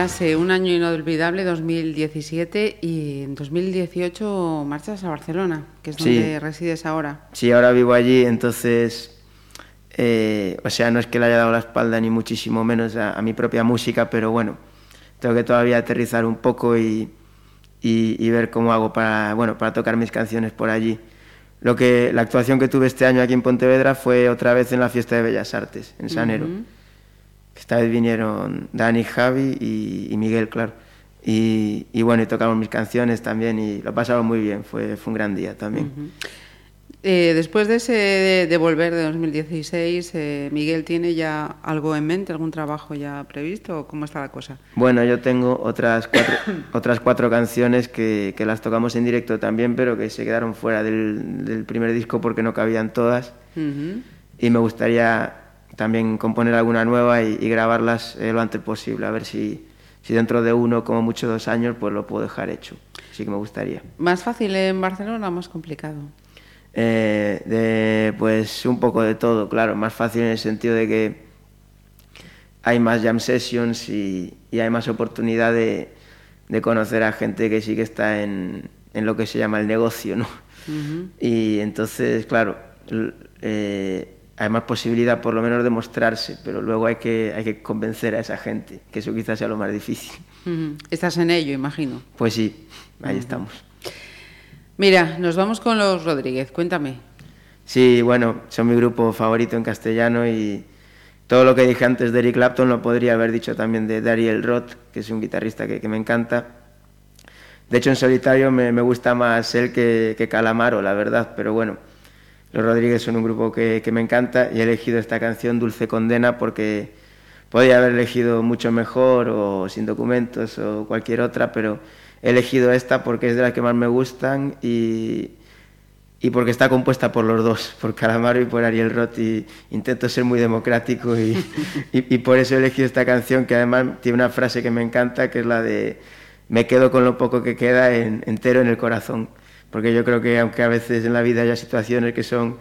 Eh, un año inolvidable, 2017, y en 2018 marchas a Barcelona, que es Sí. donde resides ahora. Sí, ahora vivo allí, entonces, eh, o sea, no es que le haya dado la espalda ni muchísimo menos a, a mi propia música, pero bueno, tengo que todavía aterrizar un poco y, y- y ver cómo hago para, bueno, para tocar mis canciones por allí. Lo que, la actuación que tuve este año aquí en Pontevedra fue otra vez en la Fiesta de Bellas Artes, en Sanero. Ujú. Esta vez vinieron Dani, Javi y, y Miguel, claro. Y, y bueno, y tocamos mis canciones también y lo pasamos muy bien, fue, fue un gran día también. Eh, después de ese de, de volver de 2016, eh, Miguel tiene ya algo en mente, algún trabajo ya previsto o cómo está la cosa. Bueno, yo tengo otras cuatro, otras cuatro canciones que, que las tocamos en directo también, pero que se quedaron fuera del, del primer disco porque no cabían todas. Ujú. Y me gustaría también componer alguna nueva y, y grabarlas eh, lo antes posible, a ver si, si dentro de uno, como mucho dos años, pues lo puedo dejar hecho. Sí que me gustaría. ¿Más fácil en Barcelona o más complicado? Eh, de, pues un poco de todo, claro, más fácil en el sentido de que hay más jam sessions y, y hay más oportunidad de, de conocer a gente que sí que está en, en lo que se llama el negocio, ¿no? Y entonces, claro, eh, hay más posibilidad por lo menos de mostrarse, pero luego hay que, hay que convencer a esa gente, que eso quizás sea lo más difícil. Estás en ello, imagino. Pues sí, ahí estamos. Mira, nos vamos con los Rodríguez, cuéntame. Sí, bueno, son mi grupo favorito en castellano y todo lo que dije antes de Eric Clapton lo podría haber dicho también de Dariel Roth, que es un guitarrista que, que me encanta. De hecho, en solitario me, me gusta más él que, que Calamaro, la verdad, pero bueno, los Rodríguez son un grupo que, me encanta y he elegido esta canción Dulce Condena porque podría haber elegido mucho mejor o Sin Documentos o cualquier otra, pero he elegido esta porque es de las que más me gustan y, y porque está compuesta por los dos, por Calamaro y por Ariel Roth, y intento ser muy democrático y, y- por eso he elegido esta canción que además tiene una frase que me encanta, que es la de me quedo con lo poco que queda en- entero en el corazón, porque yo creo que aunque a veces en la vida haya situaciones que son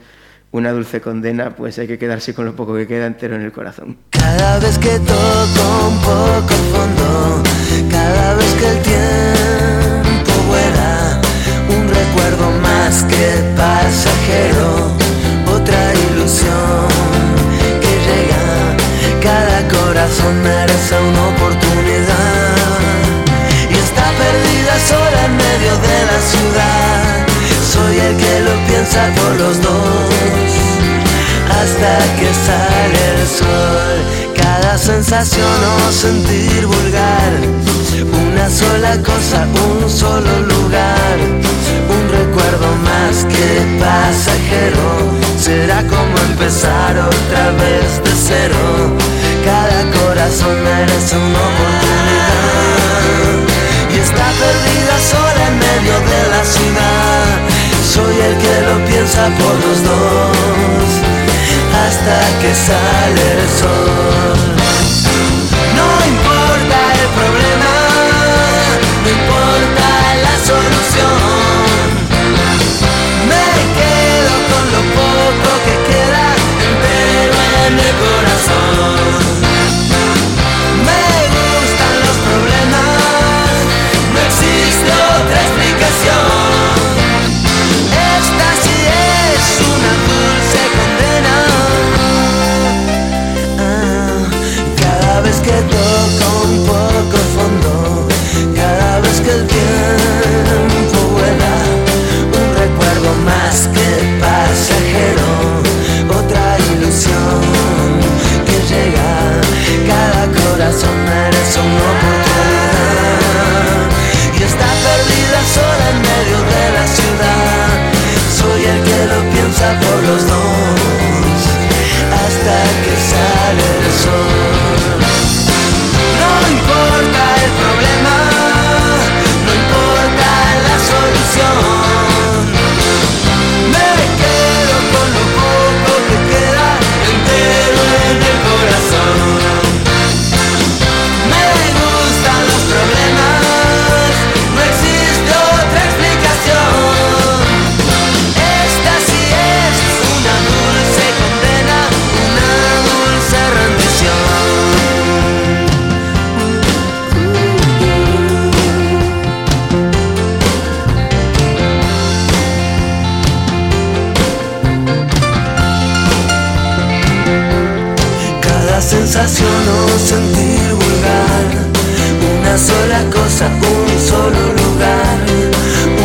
una dulce condena, pues hay que quedarse con lo poco que queda entero en el corazón. Cada vez que toco un poco el fondo, cada vez que el tiempo vuela, un recuerdo más que pasajero, otra ilusión que llega, cada corazón merece una oportunidad y está perdida sola en medio de la ciudad. Soy el que lo piensa por los dos hasta que sale el sol. Cada sensación o sentir vulgar, una sola cosa, un solo lugar, un recuerdo más que pasajero. Será como empezar otra vez de cero. Cada corazón merece una oportunidad por los dos hasta que sale el sol. No importa el problema, no importa la solución. Me quedo con lo poco que queda entero en el corazón. Sensación o sentir vulgar. Una sola cosa, un solo lugar.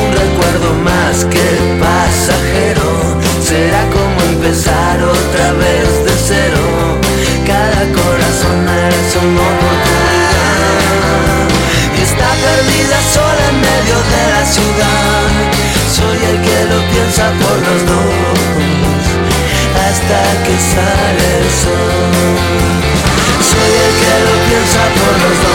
Un recuerdo más que pasajero. Será como empezar otra vez de cero. Cada corazón merece una oportunidad. Y está perdida sola en medio de la ciudad. Soy el que lo piensa por los dos hasta que sale el sol. Soy el que lo piensa por los dos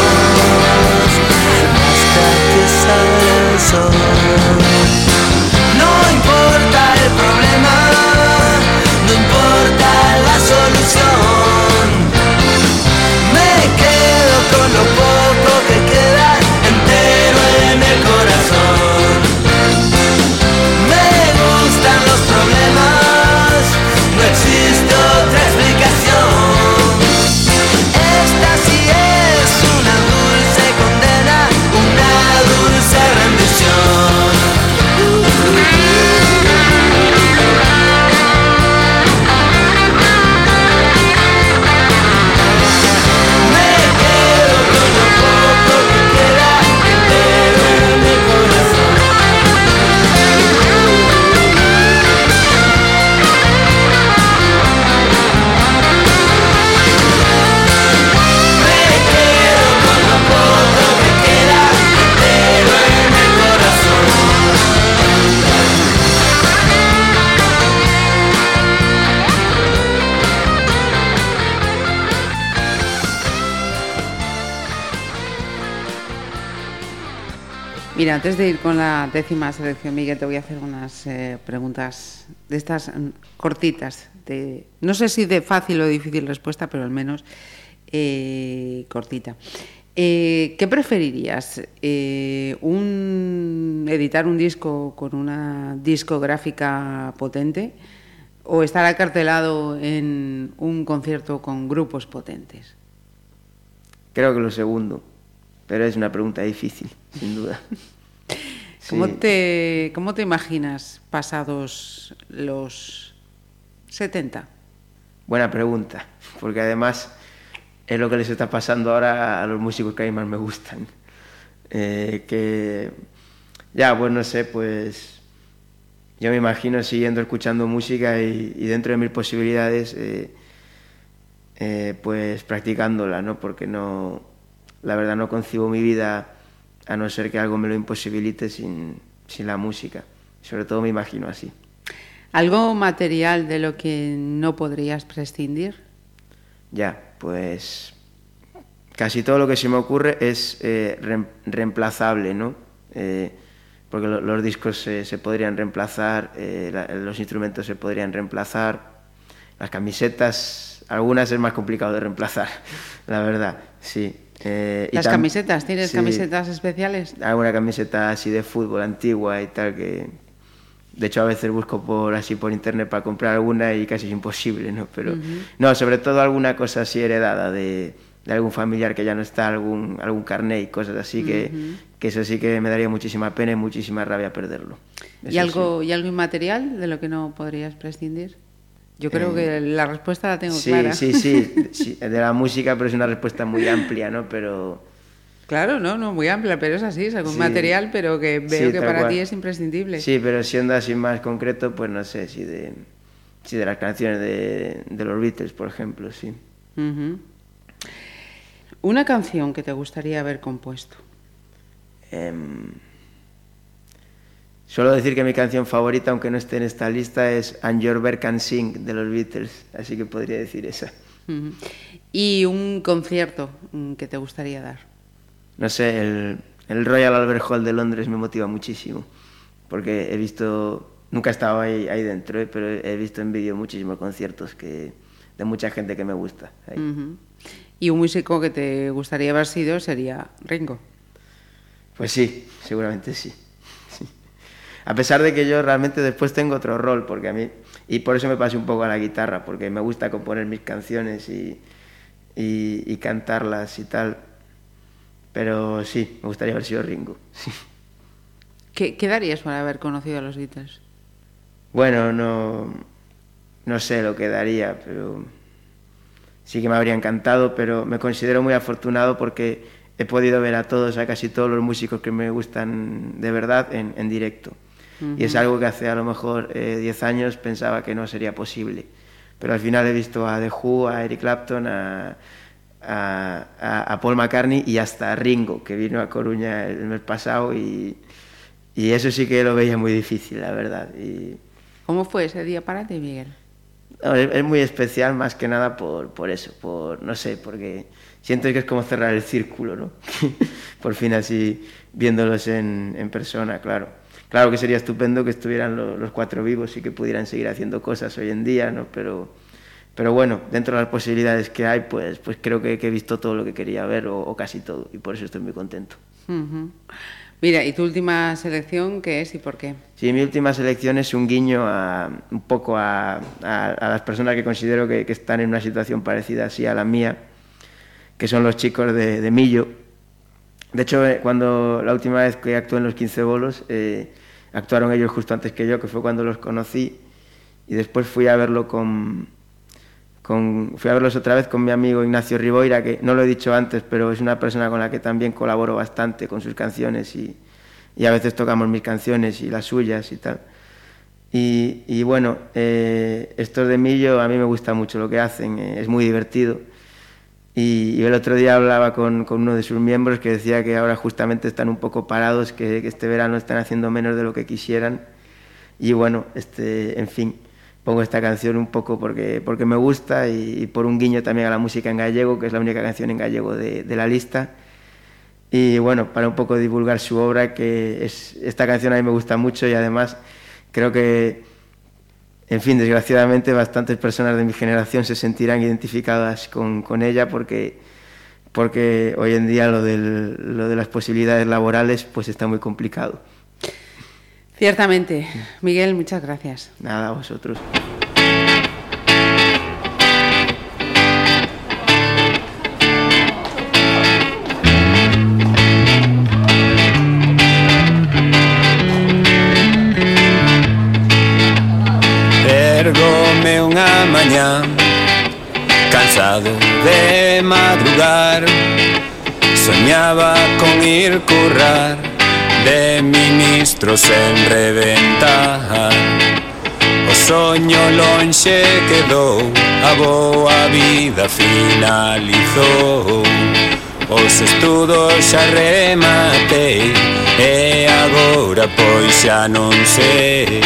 Mira, antes de ir con la décima selección, Miguel, te voy a hacer unas eh, preguntas de estas mm, cortitas. De, no sé si de fácil o difícil respuesta, pero al menos eh, cortita. Eh, ¿Qué preferirías? Eh, un, ¿Editar un disco con una discográfica potente o estar acartelado en un concierto con grupos potentes? Creo que lo segundo, pero es una pregunta difícil, sin duda. ¿Cómo, Sí. te, ¿Cómo te imaginas pasados los 70? Buena pregunta, porque además es lo que les está pasando ahora a los músicos que a mí más me gustan. Eh, que ya, pues no sé, pues yo me imagino siguiendo escuchando música y, y dentro de mis posibilidades, eh, eh, pues practicándola, ¿no? Porque no, la verdad no concibo mi vida a no ser que algo me lo imposibilite sin, sin la música. Sobre todo me imagino así. ¿Algo material de lo que no podrías prescindir? Ya, pues casi todo lo que se me ocurre es eh, reem- reemplazable, ¿no? Eh, porque lo- los discos se, se podrían reemplazar, eh, la- los instrumentos se podrían reemplazar, las camisetas, algunas es más complicado de reemplazar, la verdad, sí. Eh, y ¿Las tam- camisetas? ¿Tienes sí, camisetas especiales? Alguna camiseta así de fútbol antigua y tal que... De hecho, a veces busco por así por internet para comprar alguna y casi es imposible, ¿no? Pero Ujú. no, sobre todo alguna cosa así heredada de, de algún familiar que ya no está, algún, algún carnet y cosas así que, Ujú. que eso sí que me daría muchísima pena y muchísima rabia perderlo. ¿Y algo, ¿Y algo inmaterial de lo que no podrías prescindir? Yo creo Eh, que la respuesta la tengo sí, clara. sí, sí, sí, de la música, pero es una respuesta muy amplia, ¿no? Pero Claro, no, no, muy amplia, pero es así, es algún Sí. material, pero que veo Sí, que para cual. ti es imprescindible. Sí, pero siendo así más concreto, pues no sé, si de, si de las canciones de, de los Beatles, por ejemplo, sí. Una canción que te gustaría haber compuesto. Em, suelo decir que mi canción favorita, aunque no esté en esta lista, es And Your Bird Can Sing de los Beatles, así que podría decir esa. Y un concierto mm, que te gustaría dar. No sé, el, el Royal Albert Hall de Londres me motiva muchísimo, porque he visto, nunca he estado ahí, ahí dentro, ¿eh? pero he visto en vídeo muchísimos conciertos que, de mucha gente que me gusta. ahí. Y un músico que te gustaría haber sido sería Ringo. Pues sí, seguramente sí. A pesar de que yo realmente después tengo otro rol, porque a mí, y por eso me pasé un poco a la guitarra, porque me gusta componer mis canciones y, y, y cantarlas y tal. Pero sí, me gustaría haber sido Ringo. sí. ¿Qué, qué darías por haber conocido a los Beatles? Bueno, no, no sé lo que daría, pero sí que me habría encantado, pero me considero muy afortunado porque he podido ver a todos, a casi todos los músicos que me gustan de verdad en, en directo. Y es algo que hace a lo mejor eh, 10 años pensaba que no sería posible. Pero al final he visto a The Who, a Eric Clapton, a, a, a- a Paul McCartney y hasta a Ringo, que vino a Coruña el mes pasado y, y eso sí que lo veía muy difícil, la verdad. Y, ¿Cómo fue ese día para ti, Miguel? no, es, es muy especial más que nada por, por eso, por no sé, porque siento que es como cerrar el círculo, ¿no? por fin así viéndolos en, en persona, claro. Claro que sería estupendo que estuvieran lo- los cuatro vivos y que pudieran seguir haciendo cosas hoy en día, ¿no? Pero, pero bueno, dentro de las posibilidades que hay, pues, pues creo que, que he visto todo lo que quería ver o, o casi todo y por eso estoy muy contento. Mira, ¿y tu última selección qué es y por qué? Sí, mi última selección es un guiño a, un poco a, a- a las personas que considero que, que están en una situación parecida así a la mía, que son los chicos de, de Millo. De hecho, eh, cuando la última vez que actué en los 15 bolos, eh, actuaron ellos justo antes que yo, que fue cuando los conocí, y después fui a verlos otra vez con mi amigo Ignacio Riboira, que no lo he dicho antes, pero es una persona con la que también colaboro bastante con sus canciones y, a veces tocamos mis canciones y las suyas y tal. Y bueno, eh, estos de Millo a mí me gusta mucho lo que hacen, eh, es muy divertido. Y, el otro día hablaba con, con uno de sus miembros que decía que ahora justamente están un poco parados, que, que este verano están haciendo menos de lo que quisieran. Y bueno, este, en fin, pongo esta canción un poco porque, porque me gusta y, y por un guiño también a la música en gallego, que es la única canción en gallego de, de la lista. Y bueno, para un poco divulgar su obra, que es, esta canción a mí me gusta mucho y además creo que, en fin, desgraciadamente bastantes personas de mi generación se sentirán identificadas con, con ella porque, porque hoy en día lo, del- lo de las posibilidades laborales pues está muy complicado. Ciertamente. Miguel, muchas gracias. Nada, a vosotros. soñaba con ir currar de ministro sen reventar O soño lonxe quedou, a boa vida finalizou Os estudos xa rematei e agora pois xa non sei.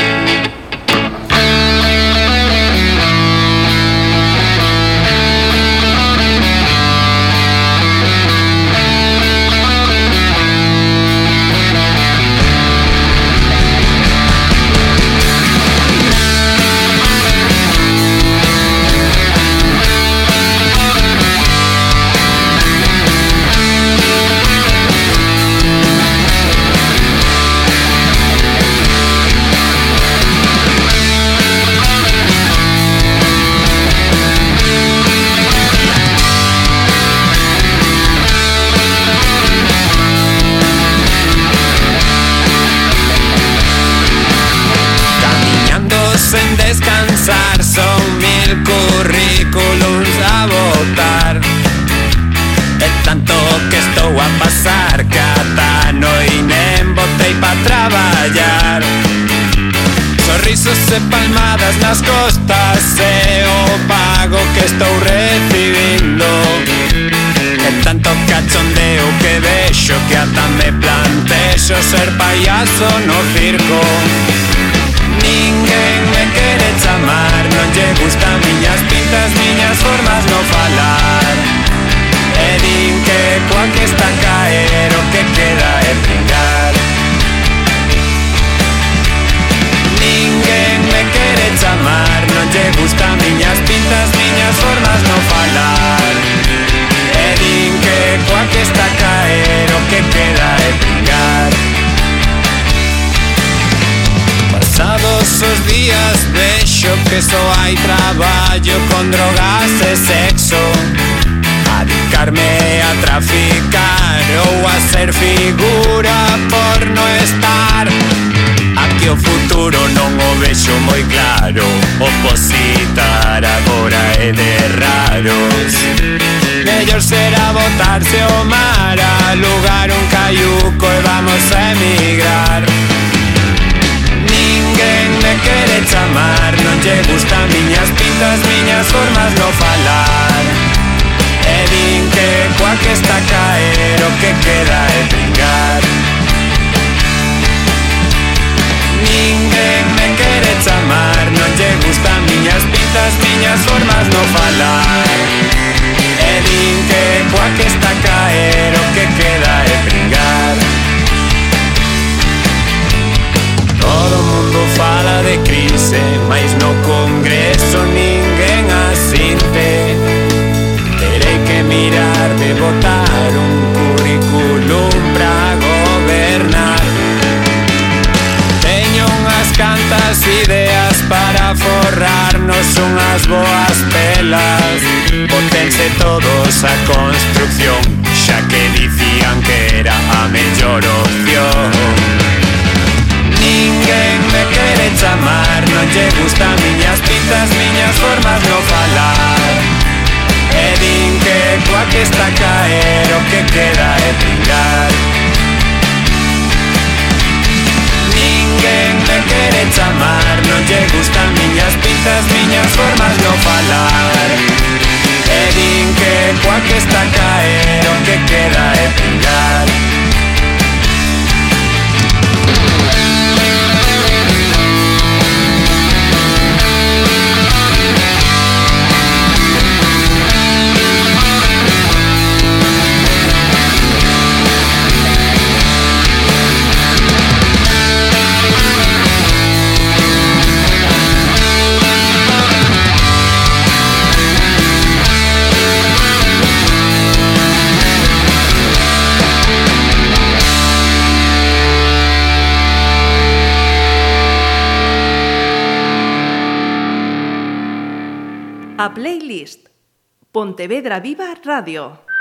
Son mil currículums a votar É tanto que estou a pasar Cada noi nem botei pa traballar Sorrisos e palmadas nas costas É o pago que estou recibindo É tanto cachondeo que vexo Que ata me plantexo ser payaso no circo. Ninguén me quere chamar lle gustan miñas pintas, miñas formas no falar. E din que coa que está a caer o que queda é brincar. Ninguén me quere chamar Non lle gustan miñas pintas, miñas formas no falar. que só hai traballo con drogas e sexo. A dedicarme a traficar ou a ser figura por no estar. Aquí o futuro non o vexo moi claro. Opositar agora é de raros. Mellor será botarse o mar a lugar un cayuco e vamos a emigrar quere chamar. Non lle gustan miñas pintas, miñas formas no falar E din que coa que está a caer o que queda é brincar Ninguén me quere chamar. Non lle gustan miñas pintas, miñas formas no falar E din que coa que está a caer o que queda é mundo fala de crise Mais no congreso ninguén asinte. Terei que mirar de votar un currículum pra gobernar. Teño unhas cantas ideas para forrarnos unhas boas pelas. Potense todos a construcción Xa que dicían que era a mellor opción. Chamar Non lle gustan miñas pintas, miñas formas no falar E que coa que está caer o que queda é brincar Ninguén me quere chamar. Non lle gustan miñas pintas, miñas formas no falar E que coa que está caer o que queda é brincar Pontevedra Viva Radio.